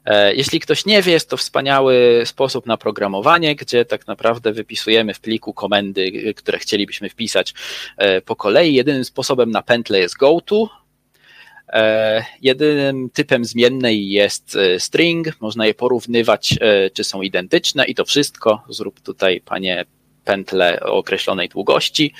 S4: E, jeśli ktoś nie wie, jest to wspaniały sposób na programowanie, gdzie tak naprawdę wypisujemy w pliku komendy, które chcielibyśmy wpisać e, po kolei. Jedynym sposobem na pętlę jest goto. E, jedynym typem zmiennej jest string. Można je porównywać, czy są identyczne i to wszystko. Zrób tutaj, panie pętlę o określonej długości.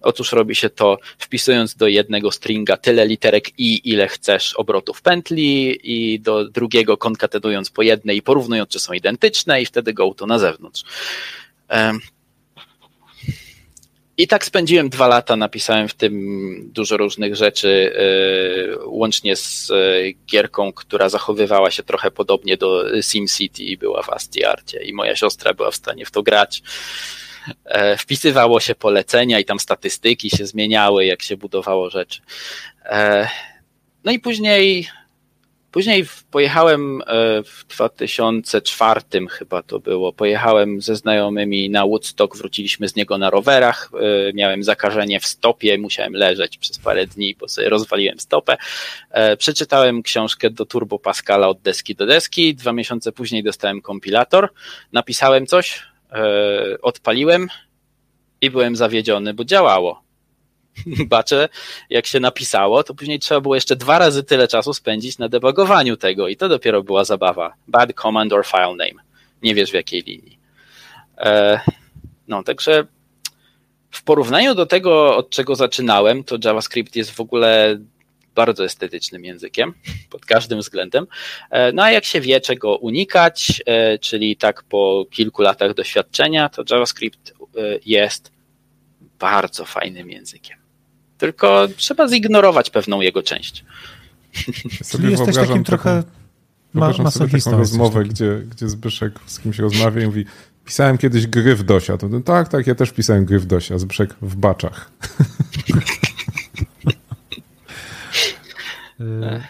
S4: Otóż robi się to wpisując do jednego stringa tyle literek i, ile chcesz obrotów pętli i do drugiego konkatenując po jednej i porównując, czy są identyczne i wtedy go to na zewnątrz. I tak spędziłem dwa lata, napisałem w tym dużo różnych rzeczy, e, łącznie z e, gierką, która zachowywała się trochę podobnie do SimCity i była w ASCII i moja siostra była w stanie w to grać. E, wpisywało się polecenia i tam statystyki się zmieniały, jak się budowało rzeczy. E, no i później Później pojechałem e, w 2004 chyba to było. Pojechałem ze znajomymi na Woodstock, wróciliśmy z niego na rowerach. Miałem zakażenie w stopie, musiałem leżeć przez parę dni, bo sobie rozwaliłem stopę. Przeczytałem książkę do Turbo Pascala od deski do deski. Dwa miesiące później dostałem kompilator. Napisałem coś, odpaliłem i byłem zawiedziony, bo działało. bacze, jak się napisało, to później trzeba było jeszcze dwa razy tyle czasu spędzić na debugowaniu tego i to dopiero była zabawa. Bad command or file name. Nie wiesz w jakiej linii. E, no, także w porównaniu do tego, od czego zaczynałem, to JavaScript jest w ogóle bardzo estetycznym językiem pod każdym względem. E, no a jak się wie, czego unikać, e, czyli tak po kilku latach doświadczenia, to JavaScript jest bardzo fajnym językiem. Tylko trzeba zignorować pewną jego część.
S3: Sobie
S2: jesteś takim
S3: taką,
S2: trochę ma,
S3: sobie taką rozmowę, gdzie, gdzie Zbyszek z kimś rozmawia i mówi pisałem kiedyś gry w Dosia. To, tak, tak, ja też pisałem gry w Dosia. Zbyszek w baczach.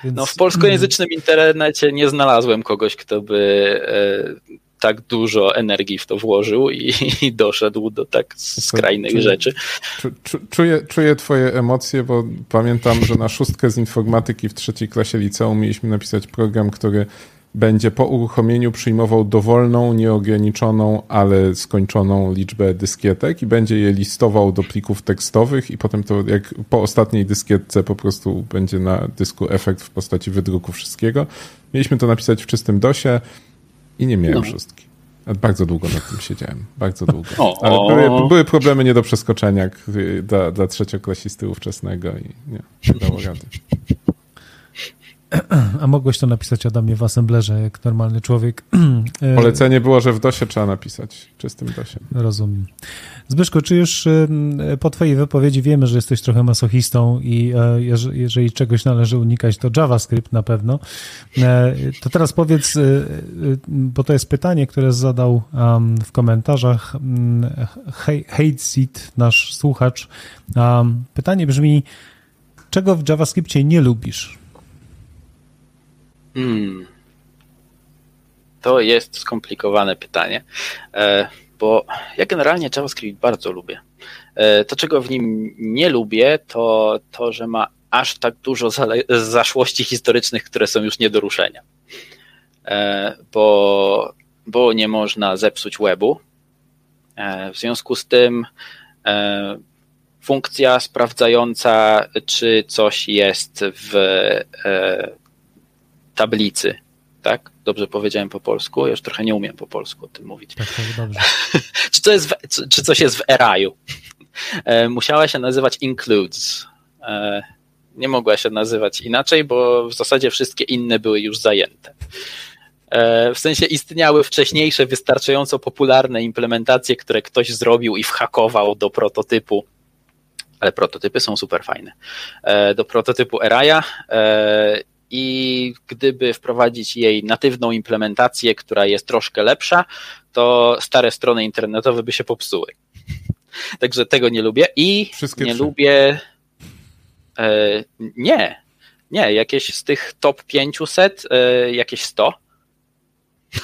S2: Więc...
S4: No, w polskojęzycznym internecie nie znalazłem kogoś, kto by e, tak dużo energii w to włożył i, i doszedł do tak skrajnych czuję, rzeczy.
S3: Czuję, czuję twoje emocje, bo pamiętam, że na szóstkę z informatyki w trzeciej klasie liceum mieliśmy napisać program, który będzie po uruchomieniu przyjmował dowolną, nieograniczoną, ale skończoną liczbę dyskietek i będzie je listował do plików tekstowych i potem to jak po ostatniej dyskietce po prostu będzie na dysku efekt w postaci wydruku wszystkiego. Mieliśmy to napisać w czystym DOSie i nie miałem no. szóstki. Bardzo długo nad tym siedziałem. Bardzo długo. Ale były, były, problemy nie do przeskoczenia dla, dla trzecioklasisty ówczesnego i nie, nie dało rady.
S2: A mogłeś to napisać Adamie w assemblerze, jak normalny człowiek.
S3: Polecenie było, że w DOSie trzeba napisać, czystym DOSiem.
S2: Rozumiem. Zbyszko, czy już po twojej wypowiedzi wiemy, że jesteś trochę masochistą i e, jeżeli czegoś należy unikać, to JavaScript na pewno. E, to teraz powiedz, e, bo to jest pytanie, które zadał w komentarzach Hate Seed, nasz słuchacz. Pytanie brzmi, czego w JavaScriptie nie lubisz?
S4: Hmm. To jest skomplikowane pytanie, e, bo ja generalnie JavaScript bardzo lubię. E, to, czego w nim nie lubię, to to, że ma aż tak dużo zaszłości historycznych, które są już nie do ruszenia. E, bo, bo nie można zepsuć webu. W związku z tym funkcja sprawdzająca, czy coś jest w tablicy, tak? Dobrze powiedziałem po polsku, ja już trochę nie umiem po polsku o tym mówić.
S2: Tak, tak dobrze.
S4: czy, to jest w, czy, czy coś jest w eraju? E, musiała się nazywać includes. E, nie mogła się nazywać inaczej, bo w zasadzie wszystkie inne były już zajęte. E, w sensie istniały wcześniejsze, wystarczająco popularne implementacje, które ktoś zrobił i whakował do prototypu ale prototypy są super fajne. Do prototypu Eraja i gdyby wprowadzić jej natywną implementację, która jest troszkę lepsza, to stare strony internetowe by się popsuły. Także tego nie lubię i Wszystkie nie trzy. lubię. E, nie, nie, jakieś z tych top 500, e, jakieś 100.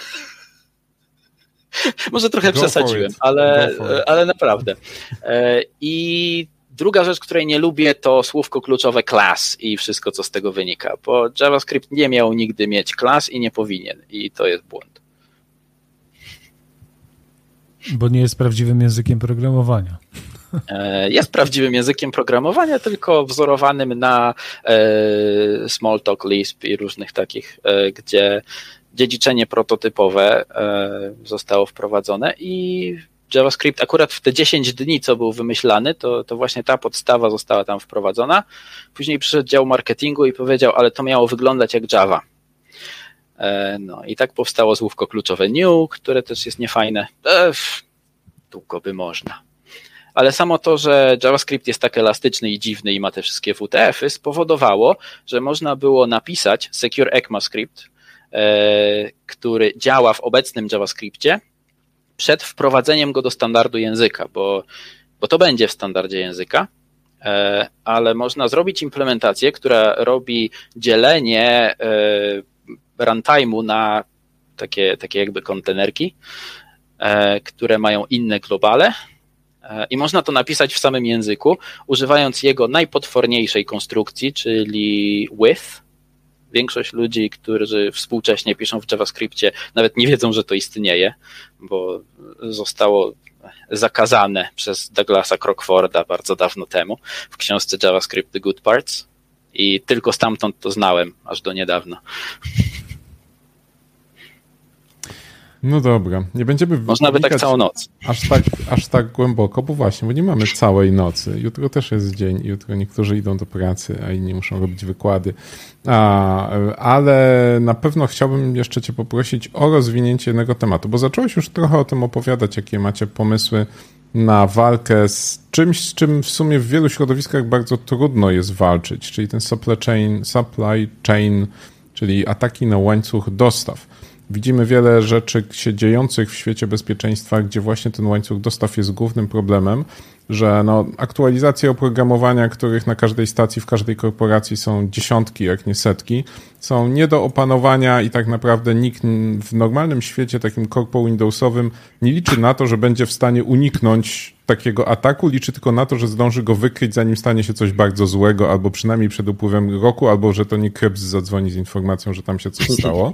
S4: Może trochę Go przesadziłem, ale, ale naprawdę. E, I Druga rzecz, której nie lubię, to słówko kluczowe class i wszystko, co z tego wynika, bo JavaScript nie miał nigdy mieć class i nie powinien, i to jest błąd.
S2: Bo nie jest prawdziwym językiem programowania.
S4: E, jest prawdziwym językiem programowania, tylko wzorowanym na e, Smalltalk, Lisp i różnych takich, e, gdzie dziedziczenie prototypowe zostało wprowadzone i JavaScript akurat w te 10 dni, co był wymyślany, to, to właśnie ta podstawa została tam wprowadzona. Później przyszedł dział marketingu i powiedział, ale to miało wyglądać jak Java. E, no i tak powstało słówko kluczowe new, które też jest niefajne. E, długo by można. Ale samo to, że JavaScript jest tak elastyczny i dziwny i ma te wszystkie WTF-y, spowodowało, że można było napisać Secure ECMAScript, e, który działa w obecnym JavaScriptie, przed wprowadzeniem go do standardu języka, bo, bo to będzie w standardzie języka, e, ale można zrobić implementację, która robi dzielenie e, runtime'u na takie, takie jakby kontenerki, e, które mają inne globale. I można to napisać w samym języku, używając jego najpotworniejszej konstrukcji, czyli with, większość ludzi, którzy współcześnie piszą w JavaScriptie, nawet nie wiedzą, że to istnieje, bo zostało zakazane przez Douglasa Crockforda bardzo dawno temu w książce JavaScript The Good Parts i tylko stamtąd to znałem, aż do niedawna.
S3: No dobra, nie będziemy
S4: Można by tak całą noc.
S3: Aż tak, aż tak głęboko, bo właśnie, bo nie mamy całej nocy. Jutro też jest dzień, jutro niektórzy idą do pracy, a inni muszą robić wykłady. A, ale na pewno chciałbym jeszcze Cię poprosić o rozwinięcie jednego tematu, bo zacząłeś już trochę o tym opowiadać, jakie macie pomysły na walkę z czymś, z czym w sumie w wielu środowiskach bardzo trudno jest walczyć, czyli ten supply chain, supply chain czyli ataki na łańcuch dostaw. Widzimy wiele rzeczy się dziejących w świecie bezpieczeństwa, gdzie właśnie ten łańcuch dostaw jest głównym problemem, że no, aktualizacje oprogramowania, których na każdej stacji, w każdej korporacji są dziesiątki, jak nie setki, są nie do opanowania i tak naprawdę nikt w normalnym świecie, takim korpo Windowsowym, nie liczy na to, że będzie w stanie uniknąć takiego ataku, liczy tylko na to, że zdąży go wykryć, zanim stanie się coś bardzo złego, albo przynajmniej przed upływem roku, albo że to nie Krebs zadzwoni z informacją, że tam się coś stało.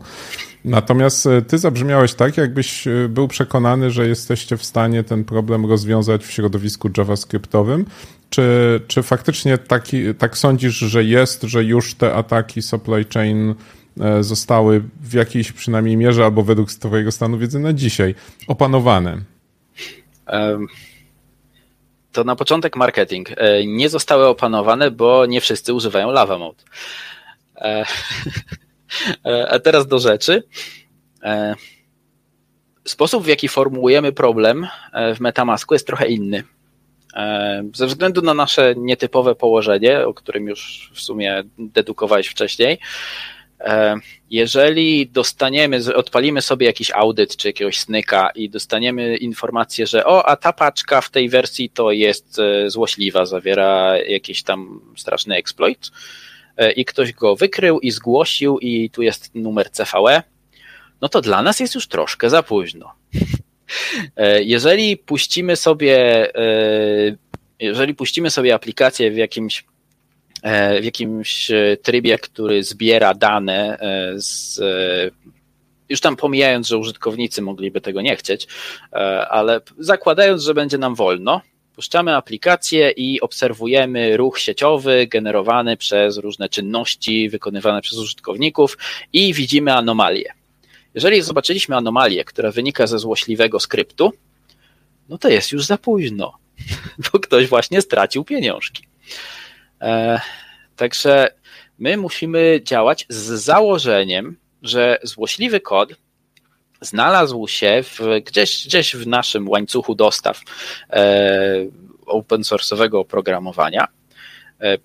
S3: Natomiast e, ty zabrzmiałeś tak, jakbyś e, był przekonany, że jesteście w stanie ten problem rozwiązać w środowisku JavaScriptowym. Czy, czy faktycznie taki, tak sądzisz, że jest, że już te ataki supply chain e, zostały w jakiejś przynajmniej mierze, albo według Twojego stanu wiedzy na dzisiaj opanowane?
S4: To na początek marketing. Nie zostały opanowane, bo nie wszyscy używają Lava Mode. A teraz do rzeczy. E, sposób, w jaki formułujemy problem e, w Metamasku jest trochę inny. E, ze względu na nasze nietypowe położenie, o którym już w sumie dedukowałeś wcześniej, jeżeli dostaniemy, odpalimy sobie jakiś audyt czy jakiegoś snyka i dostaniemy informację, że o, a ta paczka w tej wersji to jest złośliwa, zawiera jakiś tam straszny exploit, E, i ktoś go wykrył i zgłosił i tu jest numer CVE, no to dla nas jest już troszkę za późno. E, jeżeli puścimy sobie, e, jeżeli puścimy sobie aplikację w jakimś w jakimś trybie, który zbiera dane z już tam pomijając, że użytkownicy mogliby tego nie chcieć, ale zakładając, że będzie nam wolno, Puszczamy aplikację i obserwujemy ruch sieciowy generowany przez różne czynności wykonywane przez użytkowników i widzimy anomalię. Jeżeli zobaczyliśmy anomalię, która wynika ze złośliwego skryptu, no to jest już za późno, bo ktoś właśnie stracił pieniążki. E, także my musimy działać z założeniem, że złośliwy kod znalazł się w, gdzieś, gdzieś w naszym łańcuchu dostaw e, open source'owego oprogramowania. E,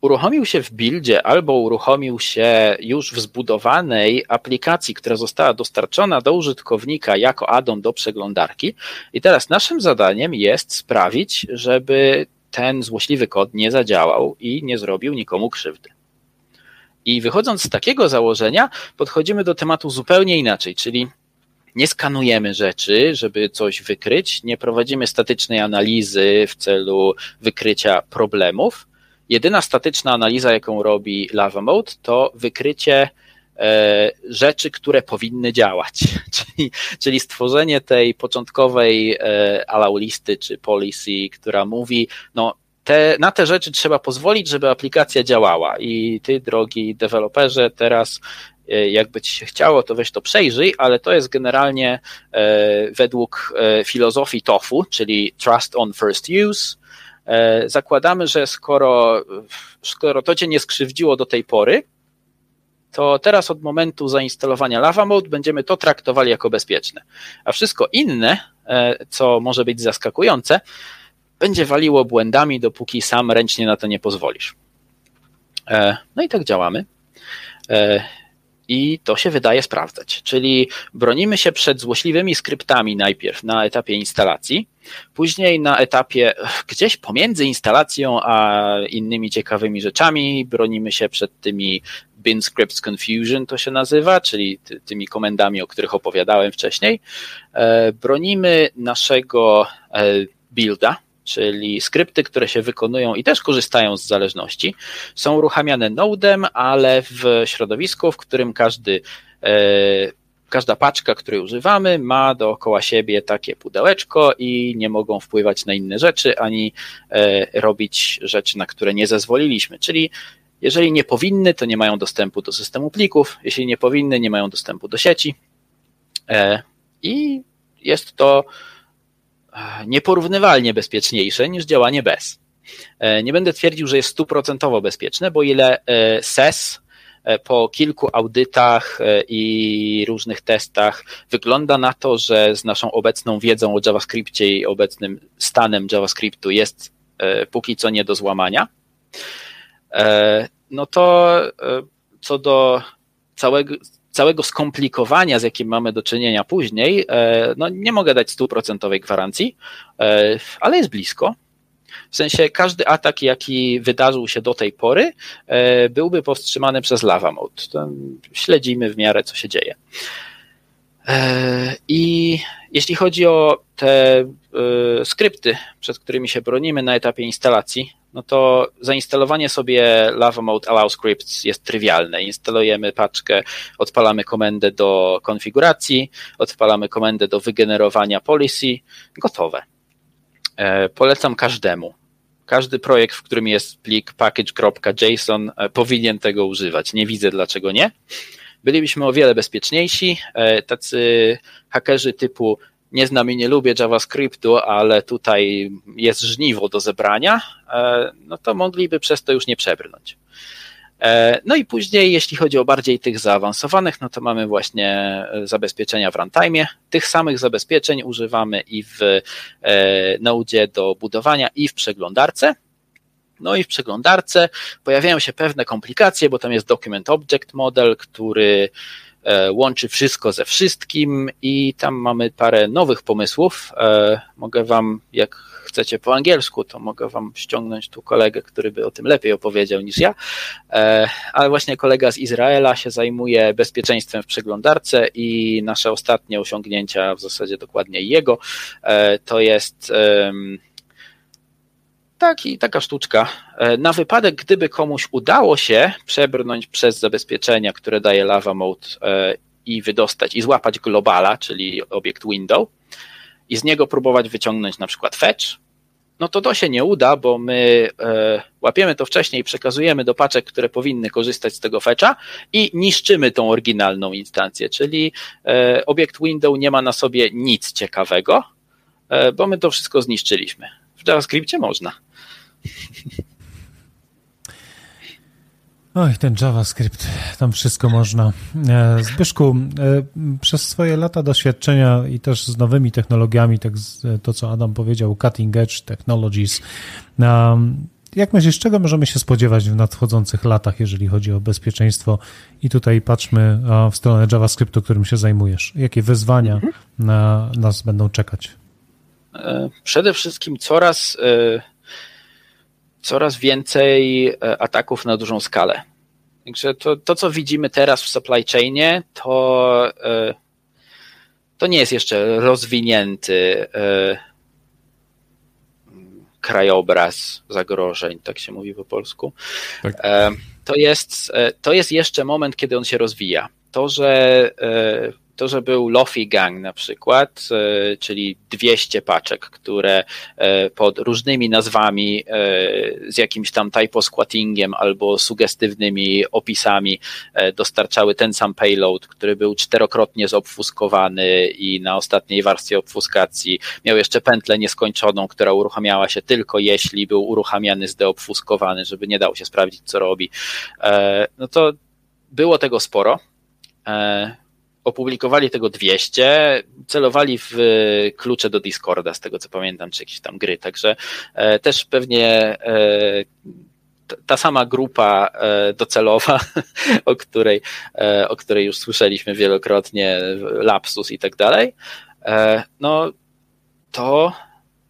S4: uruchomił się w buildzie albo uruchomił się już w zbudowanej aplikacji, która została dostarczona do użytkownika jako addon do przeglądarki. I teraz naszym zadaniem jest sprawić, żeby ten złośliwy kod nie zadziałał i nie zrobił nikomu krzywdy. I wychodząc z takiego założenia, podchodzimy do tematu zupełnie inaczej, czyli nie skanujemy rzeczy, żeby coś wykryć, nie prowadzimy statycznej analizy w celu wykrycia problemów. Jedyna statyczna analiza, jaką robi Lava Mode, to wykrycie e, rzeczy, które powinny działać, czyli, czyli stworzenie tej początkowej e, allow listy czy policy, która mówi, no te, na te rzeczy trzeba pozwolić, żeby aplikacja działała. I ty, drogi deweloperze, teraz e, jakby ci się chciało, to weź to przejrzyj, ale to jest generalnie e, według e, filozofii TOFU, czyli Trust on First Use. Zakładamy, że skoro, skoro to cię nie skrzywdziło do tej pory, to teraz od momentu zainstalowania Lava Mode będziemy to traktowali jako bezpieczne. A wszystko inne, co może być zaskakujące, będzie waliło błędami, dopóki sam ręcznie na to nie pozwolisz. E, no i tak działamy. E, I to się wydaje sprawdzać. Czyli bronimy się przed złośliwymi skryptami najpierw na etapie instalacji, później na etapie gdzieś pomiędzy instalacją a innymi ciekawymi rzeczami bronimy się przed tymi bin scripts confusion to się nazywa, czyli ty, tymi komendami, o których opowiadałem wcześniej. E, bronimy naszego builda, czyli skrypty, które się wykonują i też korzystają z zależności, są uruchamiane nodem, ale w środowisku, w którym każdy e, każda paczka, której używamy, ma dookoła siebie takie pudełeczko i nie mogą wpływać na inne rzeczy, ani e, robić rzeczy, na które nie zezwoliliśmy. Czyli jeżeli nie powinny, to nie mają dostępu do systemu plików, jeśli nie powinny, nie mają dostępu do sieci. E, I jest to nieporównywalnie bezpieczniejsze niż działanie bez. Nie będę twierdził, że jest stuprocentowo bezpieczne, bo ile SES E, po kilku audytach e, i różnych testach wygląda na to, że z naszą obecną wiedzą o JavaScriptie i obecnym stanem JavaScriptu jest e, póki co nie do złamania. No to co do całego, całego skomplikowania, z jakim mamy do czynienia później, no nie mogę dać stuprocentowej gwarancji, ale jest blisko. W sensie każdy atak, jaki wydarzył się do tej pory, e, byłby powstrzymany przez lava mode. Śledzimy w miarę, co się dzieje. E, I jeśli chodzi o te e, skrypty, przed którymi się bronimy na etapie instalacji, no to zainstalowanie sobie Lava Mode Allow Scripts jest trywialne. Instalujemy paczkę, odpalamy komendę do konfiguracji, odpalamy komendę do wygenerowania policy, gotowe. E, polecam każdemu. Każdy projekt, w którym jest plik package.json e, powinien tego używać. Nie widzę dlaczego nie. Bylibyśmy o wiele bezpieczniejsi. E, tacy hakerzy typu nie znam i nie lubię JavaScriptu, ale tutaj jest żniwo do zebrania, no to mogliby przez to już nie przebrnąć. E, no i później, jeśli chodzi o bardziej tych zaawansowanych, no to mamy właśnie e, zabezpieczenia w runtime. Tych samych zabezpieczeń używamy i w e, Node do budowania, i w przeglądarce. No i w przeglądarce pojawiają się pewne komplikacje, bo tam jest Document Object Model, który łączy wszystko ze wszystkim i tam mamy parę nowych pomysłów. Mogę Wam, jak chcecie po angielsku, to mogę wam ściągnąć tu kolegę, który by o tym lepiej opowiedział niż ja. E, ale właśnie kolega z Izraela się zajmuje bezpieczeństwem w przeglądarce i nasze ostatnie osiągnięcia, w zasadzie dokładnie jego, e, to jest taki, taka sztuczka. E, na wypadek, gdyby komuś udało się przebrnąć przez zabezpieczenia, które daje Lava Mode i wydostać i złapać globala, czyli obiekt window, i z niego próbować wyciągnąć na przykład fetch, no to to się nie uda, bo my e, łapiemy to wcześniej, przekazujemy do paczek, które powinny korzystać z tego fetcha i niszczymy tą oryginalną instancję, czyli e, obiekt window nie ma na sobie nic ciekawego, e, bo my to wszystko zniszczyliśmy. W JavaScriptie można.
S2: Oj, ten JavaScript, tam wszystko można. E, Zbyszku, e, przez swoje lata doświadczenia i też z nowymi technologiami, tak to co Adam powiedział, cutting edge technologies, jak myślisz, czego możemy się spodziewać w nadchodzących latach, jeżeli chodzi o bezpieczeństwo? I tutaj patrzmy w stronę JavaScriptu, którym się zajmujesz. Jakie wyzwania mhm. na nas będą czekać?
S4: E, przede wszystkim coraz coraz więcej e, ataków na dużą skalę. Także to, to co widzimy teraz w supply chainie, to, e, to nie jest jeszcze rozwinięty e, krajobraz zagrożeń, tak się mówi po polsku. Tak. To, jest, to jest jeszcze moment, kiedy on się rozwija. To, że to, że był Lofi Gang na przykład, e, czyli 200 paczek, które e, pod różnymi nazwami, e, z jakimś tam typosquattingiem albo sugestywnymi opisami dostarczały ten sam payload, który był czterokrotnie zobfuskowany i na ostatniej warstwie obfuskacji miał jeszcze pętlę nieskończoną, która uruchamiała się tylko jeśli był uruchamiany zdeobfuskowany, żeby nie dało się sprawdzić, co robi. No to było tego sporo opublikowali tego 200, celowali w e, klucze do Discorda, z tego co pamiętam, czy jakieś tam gry, także e, też pewnie e, ta sama grupa docelowa, o której, o której już słyszeliśmy wielokrotnie, lapsus i tak dalej, no to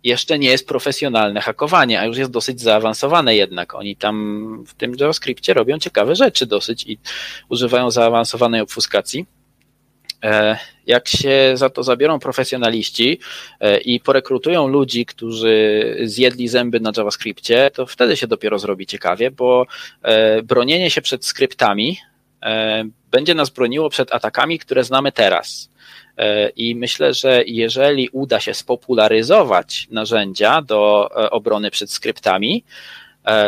S4: jeszcze nie jest profesjonalne hakowanie, a już jest dosyć zaawansowane jednak. Oni tam w tym JavaScriptie robią ciekawe rzeczy dosyć i używają zaawansowanej obfuskacji. E, jak się za to zabiorą profesjonaliści e, i porekrutują ludzi, którzy zjedli zęby na JavaScriptie, to wtedy się dopiero zrobi ciekawie, bo e, bronienie się przed skryptami będzie nas broniło przed atakami, które znamy teraz. I myślę, że jeżeli uda się spopularyzować narzędzia do obrony przed skryptami,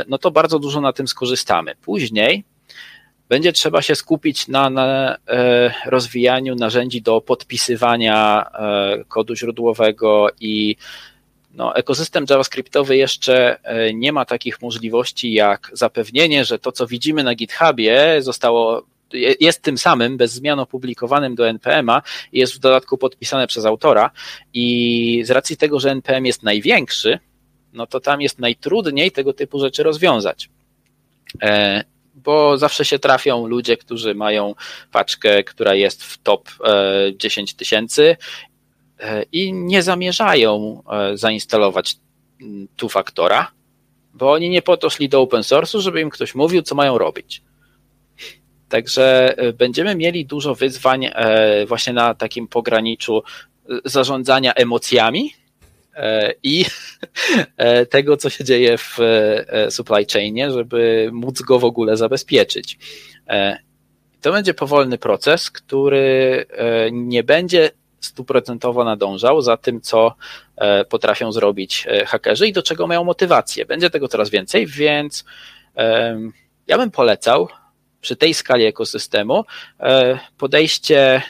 S4: no to bardzo dużo na tym skorzystamy. Później będzie trzeba się skupić na, na rozwijaniu narzędzi do podpisywania kodu źródłowego i no, ekosystem JavaScriptowy jeszcze e, nie ma takich możliwości jak zapewnienie, że to, co widzimy na GitHubie, zostało jest tym samym, bez zmian opublikowanym do NPM-a jest w dodatku podpisane przez autora. I z racji tego, że NPM jest największy, no to tam jest najtrudniej tego typu rzeczy rozwiązać. Bo zawsze się trafią ludzie, którzy mają paczkę, która jest w top 10 e, tysięcy E, i nie zamierzają e, zainstalować mm, tu faktora, bo oni nie po to szli do open source'u, żeby im ktoś mówił, co mają robić. Także będziemy mieli dużo wyzwań właśnie na takim pograniczu zarządzania emocjami i tego, co się dzieje w supply chainie, żeby móc go w ogóle zabezpieczyć. To będzie powolny proces, który nie będzie stuprocentowo nadążał za tym, co e, potrafią zrobić e, hakerzy i do czego mają motywację. Będzie tego coraz więcej, więc ja bym polecał przy tej skali ekosystemu e, podejście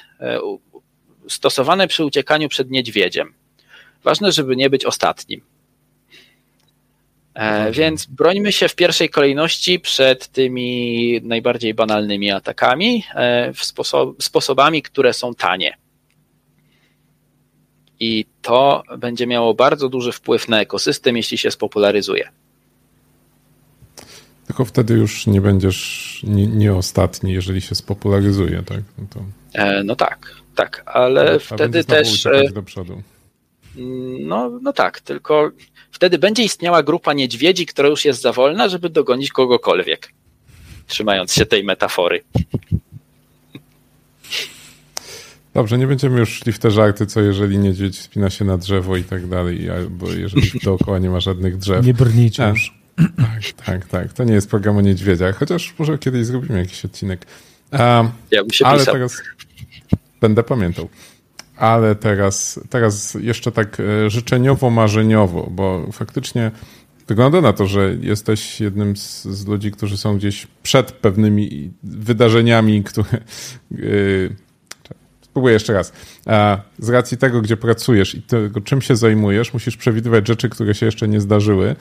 S4: stosowane przy uciekaniu przed niedźwiedziem. Ważne, żeby nie być ostatnim. Więc brońmy się w pierwszej kolejności przed tymi najbardziej banalnymi atakami, w sposob, sposobami, które są tanie i to będzie miało bardzo duży wpływ na ekosystem, jeśli się spopularyzuje.
S3: Tylko wtedy już nie będziesz nie, nie ostatni, jeżeli się spopularyzuje, tak?
S4: No, to... e, no tak, tak, ale A wtedy też.
S3: E, do przodu.
S4: No, no tak, tylko wtedy będzie istniała grupa niedźwiedzi, która już jest za wolna, żeby dogonić kogokolwiek. Trzymając się tej metafory.
S3: Dobrze, nie będziemy już szli w te żarty, co jeżeli niedźwiedź spina się na drzewo i tak dalej, albo jeżeli dookoła nie ma żadnych drzew.
S2: Nie brnijcie A, już.
S3: Tak, tak, tak. To nie jest program o niedźwiedziach, chociaż może kiedyś zrobimy jakiś odcinek.
S4: Um, ja bym się ale pisał.
S3: teraz będę pamiętał. Ale teraz, teraz jeszcze tak e, życzeniowo-marzeniowo, bo faktycznie wygląda na to, że jesteś jednym z, z ludzi, którzy są gdzieś przed pewnymi wydarzeniami, które... Yy, Spróbuję jeszcze raz. Z racji tego, gdzie pracujesz i tego, czym się zajmujesz, musisz przewidywać rzeczy, które się jeszcze nie zdarzyły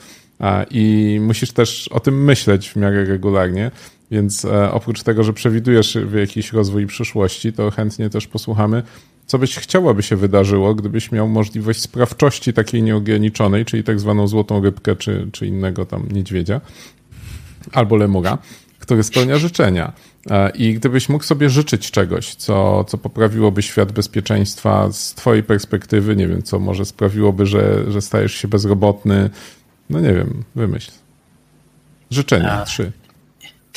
S3: i musisz też o tym myśleć w miarę regularnie. Więc e, oprócz tego, że przewidujesz jakiś rozwój przyszłości, to chętnie też posłuchamy, co byś chciał, aby się wydarzyło, gdybyś miał możliwość sprawczości takiej nieograniczonej, czyli tak zwaną złotą rybkę, czy, czy innego tam niedźwiedzia, albo lemura, który spełnia życzenia. E, I gdybyś mógł sobie życzyć czegoś, co, co poprawiłoby świat bezpieczeństwa z Twojej perspektywy, nie wiem, co może sprawiłoby, że, że stajesz się bezrobotny, no nie wiem, wymyśl. Życzenia, A, trzy.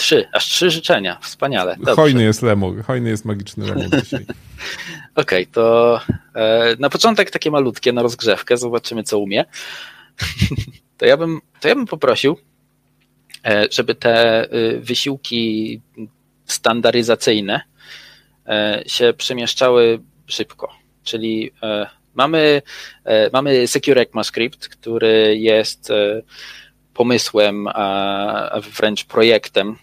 S4: Trzy, aż trzy życzenia, wspaniale.
S3: Dobrze. Hojny jest lemur, hojny jest magiczny lemur dzisiaj.
S4: Okej, okay, to e, na początek takie malutkie na rozgrzewkę, zobaczymy co umie. to, ja bym, to ja bym poprosił, e, żeby te y, wysiłki standaryzacyjne e, się przemieszczały szybko. Czyli e, mamy, e, mamy Secure ECMAScript, który jest pomysłem, a wręcz projektem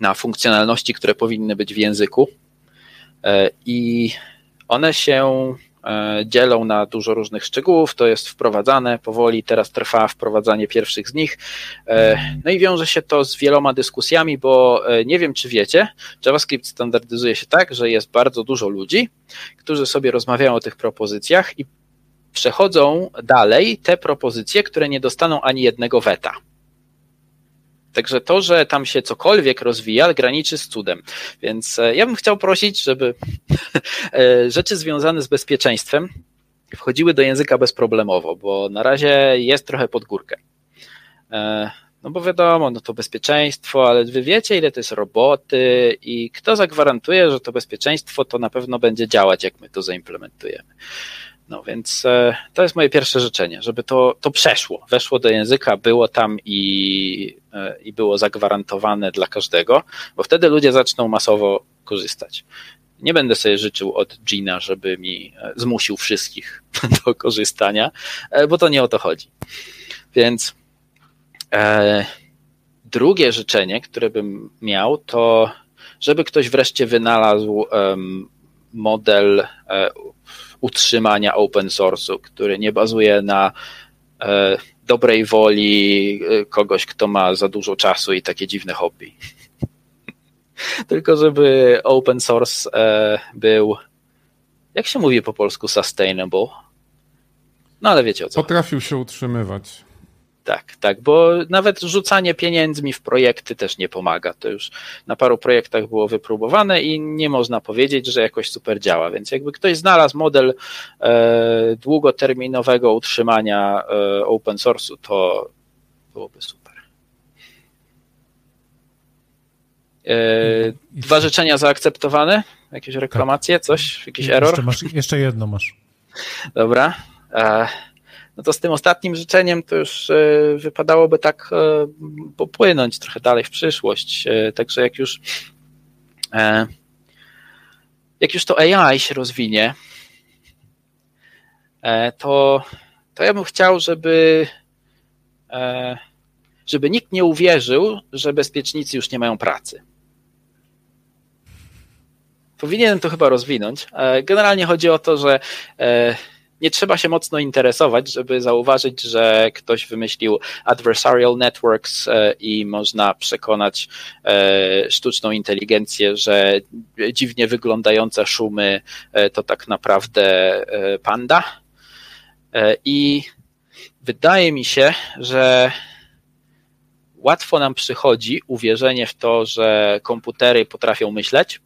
S4: na funkcjonalności, które powinny być w języku. I one się E, dzielą na dużo różnych szczegółów, to jest wprowadzane powoli, teraz trwa wprowadzanie pierwszych z nich. E, no i wiąże się to z wieloma dyskusjami, bo e, nie wiem, czy wiecie, JavaScript standardyzuje się tak, że jest bardzo dużo ludzi, którzy sobie rozmawiają o tych propozycjach i przechodzą dalej te propozycje, które nie dostaną ani jednego weta. Także to, że tam się cokolwiek rozwija, graniczy z cudem. Więc e, ja bym chciał prosić, żeby e, rzeczy związane z bezpieczeństwem wchodziły do języka bezproblemowo, bo na razie jest trochę pod górkę. E, no bo wiadomo, no to bezpieczeństwo, ale wy wiecie, ile to jest roboty i kto zagwarantuje, że to bezpieczeństwo to na pewno będzie działać, jak my to zaimplementujemy. No więc e, to jest moje pierwsze życzenie, żeby to, to przeszło, weszło do języka, było tam i, e, i było zagwarantowane dla każdego, bo wtedy ludzie zaczną masowo korzystać. Nie będę sobie życzył od Gina, żeby mi e, zmusił wszystkich do korzystania, bo to nie o to chodzi. Więc e, drugie życzenie, które bym miał, to żeby ktoś wreszcie wynalazł model e, utrzymania open source'u, który nie bazuje na e, dobrej woli e, kogoś, kto ma za dużo czasu i takie dziwne hobby. Tylko żeby open source e, był, jak się mówi po polsku, sustainable. No ale wiecie o co.
S3: Potrafił się utrzymywać.
S4: Tak, tak, bo nawet rzucanie pieniędzmi w projekty też nie pomaga. To już na paru projektach było wypróbowane i nie można powiedzieć, że jakoś super działa. Więc jakby ktoś znalazł model e, długoterminowego utrzymania e, open source'u, to byłoby super. E, dwa życzenia zaakceptowane? Jakieś reklamacje? Coś? Jakiś error?
S2: Jeszcze, masz, jeszcze jedno masz.
S4: Dobra. E, no to z tym ostatnim życzeniem to już e, wypadałoby tak e, popłynąć trochę dalej w przyszłość. E, także jak już jak już to AI się rozwinie, to, to ja bym chciał, żeby żeby nikt nie uwierzył, że bezpiecznicy już nie mają pracy. Powinienem to chyba rozwinąć. Generalnie chodzi o to, że nie trzeba się mocno interesować, żeby zauważyć, że ktoś wymyślił adversarial networks e, i można przekonać e, sztuczną inteligencję, że dziwnie wyglądające szumy e, to tak naprawdę panda. I wydaje mi się, że łatwo nam przychodzi uwierzenie w to, że komputery potrafią myśleć,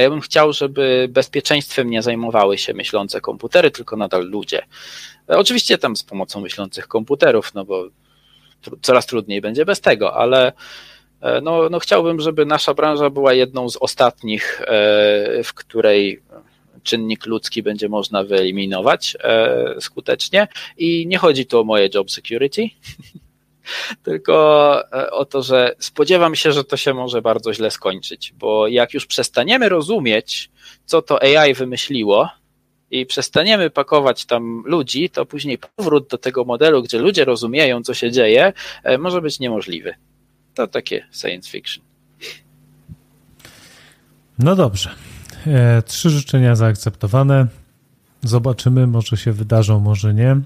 S4: ja bym chciał, żeby bezpieczeństwem nie zajmowały się myślące komputery, tylko nadal ludzie. E, oczywiście tam z pomocą myślących komputerów, no bo coraz trudniej będzie bez tego, ale e, no, no chciałbym, żeby nasza branża była jedną z ostatnich, e, w której czynnik ludzki będzie można wyeliminować skutecznie. I nie chodzi tu o moje job security, tylko e, o to, że spodziewam się, że to się może bardzo źle skończyć, bo jak już przestaniemy rozumieć, co to AI wymyśliło, i przestaniemy pakować tam ludzi, to później powrót do tego modelu, gdzie ludzie rozumieją, co się dzieje, e, może być niemożliwy. To takie science fiction.
S2: No dobrze. E, trzy życzenia zaakceptowane. Zobaczymy, może się wydarzą, może nie.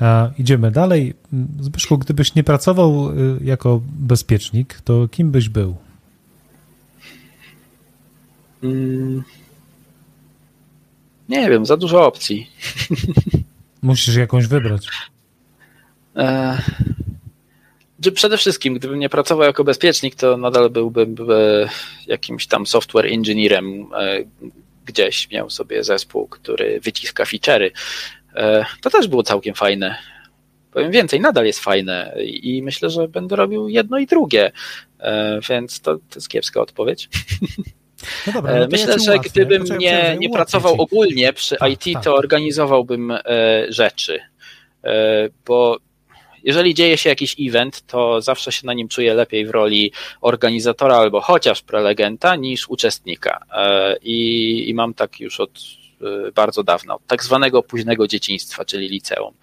S2: A idziemy dalej. Zbyszku, gdybyś nie pracował y, jako bezpiecznik, to kim byś był?
S4: Mm, nie wiem, za dużo opcji.
S2: Musisz jakąś wybrać.
S4: E, przede wszystkim, gdybym nie pracował jako bezpiecznik, to nadal byłbym jakimś tam software engineerem e, gdzieś. Miał sobie zespół, który wyciska feature'y to też było całkiem fajne. Powiem więcej, nadal jest fajne i myślę, że będę robił jedno i drugie, e, więc to, to jest kiepska odpowiedź. No dobra, no Myślę, ja że gdybym nie, nie pracował ogólnie przy tak, IT, tak. to organizowałbym e, rzeczy, bo jeżeli dzieje się jakiś event, to zawsze się na nim czuję lepiej w roli organizatora albo chociaż prelegenta niż uczestnika. I, i mam tak już od bardzo dawno, tak zwanego późnego dzieciństwa, czyli liceum.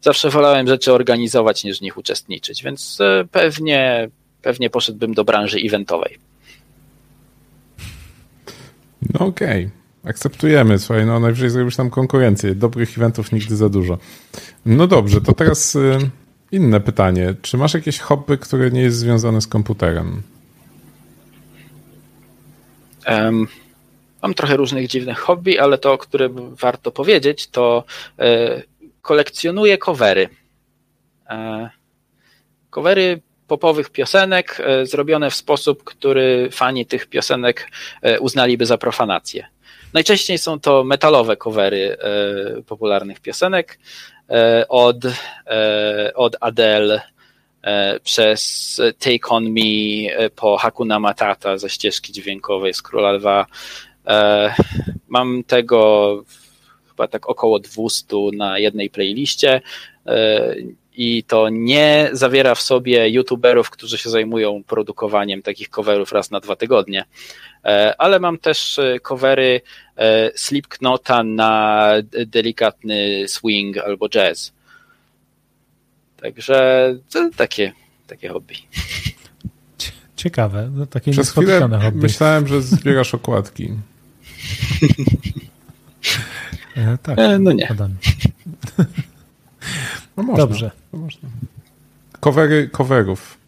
S4: Zawsze wolałem rzeczy organizować niż w nich uczestniczyć, więc y, pewnie, pewnie poszedłbym do branży eventowej.
S3: No okej. Okay. Akceptujemy, słuchaj, no najwyżej zrobisz tam konkurencję. Dobrych eventów nigdy za dużo. No dobrze, to teraz y, inne pytanie. Czy masz jakieś hobby, które nie jest związane z komputerem?
S4: Um, Mam trochę różnych dziwnych hobby, ale to, o którym warto powiedzieć, to e, kolekcjonuję covery. E, covery popowych piosenek e, zrobione w sposób, który fani tych piosenek uznaliby za profanację. Najczęściej są to metalowe covery popularnych piosenek od, od Adele przez Take On Me po Hakuna Matata ze ścieżki dźwiękowej z Króla Lwa mam tego chyba tak około 200 na jednej playliście e, i to nie zawiera w sobie youtuberów, którzy się zajmują produkowaniem takich coverów raz na dwa tygodnie. E, ale mam też e, covery e, Slipknota na delikatny swing albo jazz. Także to takie, takie hobby.
S2: Ciekawe, no takie
S3: Przez
S2: niespotykane hobby.
S3: myślałem, że zbierasz okładki.
S2: E, tak,
S4: E, no nie.
S2: Adam.
S3: No można,
S2: Dobrze.
S3: no można. Covery coverów.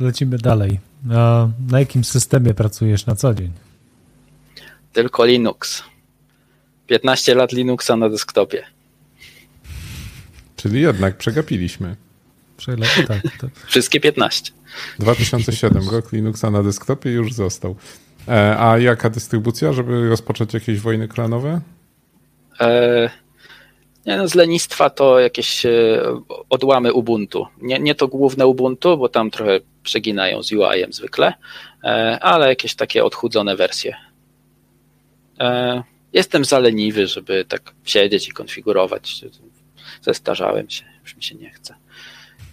S2: Lecimy dalej. A na jakim systemie pracujesz na co dzień?
S4: Tylko Linux. 15 lat Linuxa na desktopie.
S3: Czyli jednak przegapiliśmy.
S2: Przele- tak, to,
S4: Wszystkie 15.
S3: 2007 rok Linuxa na desktopie już został. E, a jaka dystrybucja, żeby rozpocząć jakieś wojny klanowe?
S4: E, nie no, z lenistwa to jakieś e, odłamy Ubuntu. Nie, nie to główne Ubuntu, bo tam trochę przeginają z UI-em zwykle, e, ale jakieś takie odchudzone wersje. E, jestem za leniwy, żeby tak siedzieć i konfigurować. Zestarzałem się, już mi się nie chce.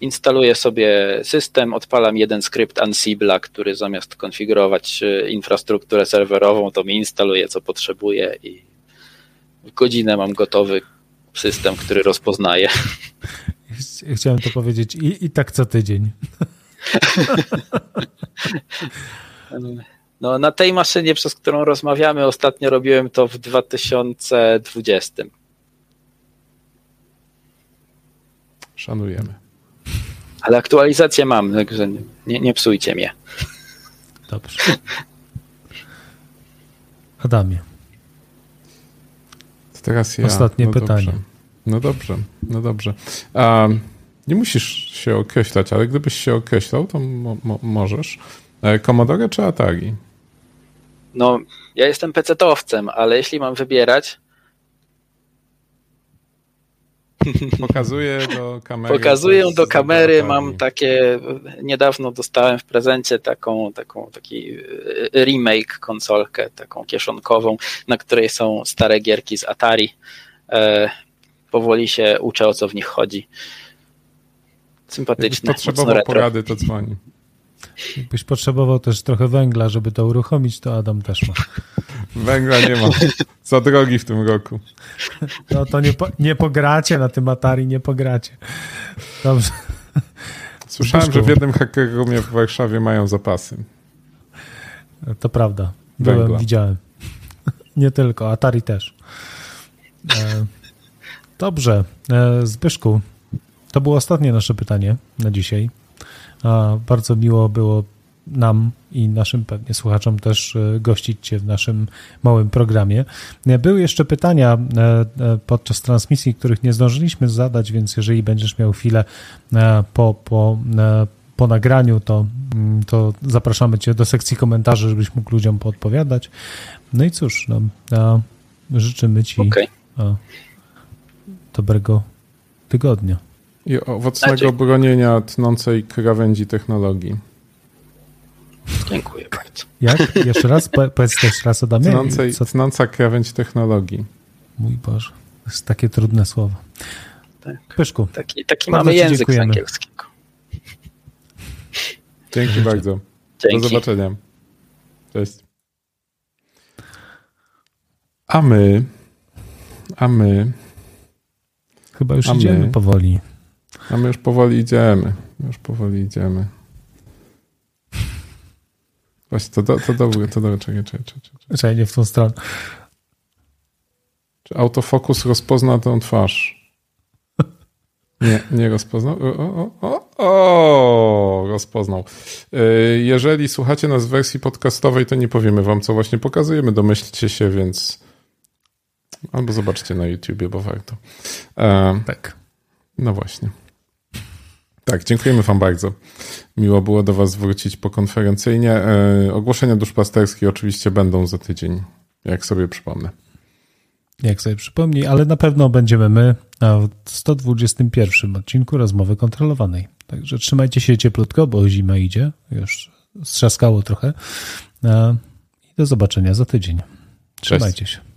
S4: Instaluję sobie system, odpalam jeden skrypt Ansible'a, który zamiast konfigurować e, infrastrukturę serwerową, to mi instaluje co potrzebuję i w godzinę mam gotowy system, który rozpoznaje.
S2: ch- chciałem to powiedzieć i, i tak co tydzień.
S4: No, na tej maszynie, przez którą rozmawiamy, ostatnio robiłem to w 2020.
S3: Szanujemy.
S4: Ale aktualizację mam, także nie, nie psujcie mnie.
S2: Dobrze. Adamie,
S3: To teraz ja.
S2: Ostatnie
S3: no
S2: pytanie.
S3: Dobrze. No dobrze, no dobrze. Um, nie musisz się określać, ale gdybyś się określał, to mo- mo- możesz. E, Commodore czy Atari?
S4: No, ja jestem pecetowcem, ale jeśli mam wybierać,
S3: Pokazuję do kamery.
S4: pokazuję do kamery, mam takie, niedawno dostałem w prezencie taką, taką taki e, remake konsolkę, taką kieszonkową, na której są stare gierki z Atari. E, powoli się uczę, o co w nich chodzi.
S3: Jakbyś
S4: Sympatyczne, mocno
S3: potrzebował porady, to dzwoni.
S2: Jakbyś potrzebował też trochę węgla, żeby to uruchomić, to Adam też ma.
S3: Węgla nie ma. Za drogi w tym roku.
S2: No to nie, po, nie pogracie na tym Atari, nie pogracie. Dobrze.
S3: Słyszałem, że w jednym hackerumie w Warszawie mają zapasy.
S2: To prawda. Byłem,
S3: Węgla.
S2: widziałem. Nie tylko, Atari też. E, dobrze. E, Zbyszku, to było ostatnie nasze pytanie na dzisiaj. Bardzo miło było nam i naszym pewnie słuchaczom też e, gościć Cię w naszym małym programie. E, Były jeszcze pytania e, podczas transmisji, których nie zdążyliśmy zadać, więc jeżeli będziesz miał chwilę po, po, po nagraniu, to, mm, to zapraszamy Cię do sekcji komentarzy, żebyś mógł ludziom poodpowiadać. No i cóż, no, życzymy Ci a, dobrego tygodnia.
S3: I owocnego
S4: Znaczy-
S3: bronienia tnącej krawędzi technologii.
S4: Dziękuję bardzo.
S2: Jak? Jeszcze raz? Po, powiedz też raz Adamie.
S3: Tnącej,
S2: Co,
S3: tnąca krawędź technologii.
S2: mój Boże, to jest takie trudne słowo.
S4: Tak.
S2: Pyszku,
S4: Taki, taki mamy język z
S2: dziękujemy.
S4: angielskiego.
S3: Dzięki bardzo. Do
S4: Dzięki.
S3: zobaczenia. Cześć. A my, a my,
S2: chyba już
S3: A my?
S2: idziemy powoli.
S3: A my już powoli idziemy. Już powoli idziemy. Właśnie, to, do, to dobre, to dobre, czekaj, czekaj, czekaj. czekaj.
S2: Czekaj, nie w tą stronę.
S3: Czy autofokus rozpozna tę twarz? Nie, nie rozpoznał. O, o, o, o, rozpoznał. Y, Jeżeli słuchacie nas w wersji podcastowej, to nie powiemy wam, co właśnie pokazujemy. Domyślcie się, więc albo zobaczcie na YouTubie, bo warto. E,
S2: Tak.
S3: no właśnie. Tak, dziękujemy wam bardzo. Miło było do was wrócić po konferencyjnie. E, ogłoszenia duszpasterskie oczywiście będą za tydzień, jak sobie przypomnę.
S2: Jak sobie przypomnij, ale na pewno będziemy my w 121 odcinku rozmowy kontrolowanej. Także trzymajcie się cieplutko, bo zima idzie. Już strzaskało trochę. A, I do zobaczenia za tydzień. Trzymajcie się.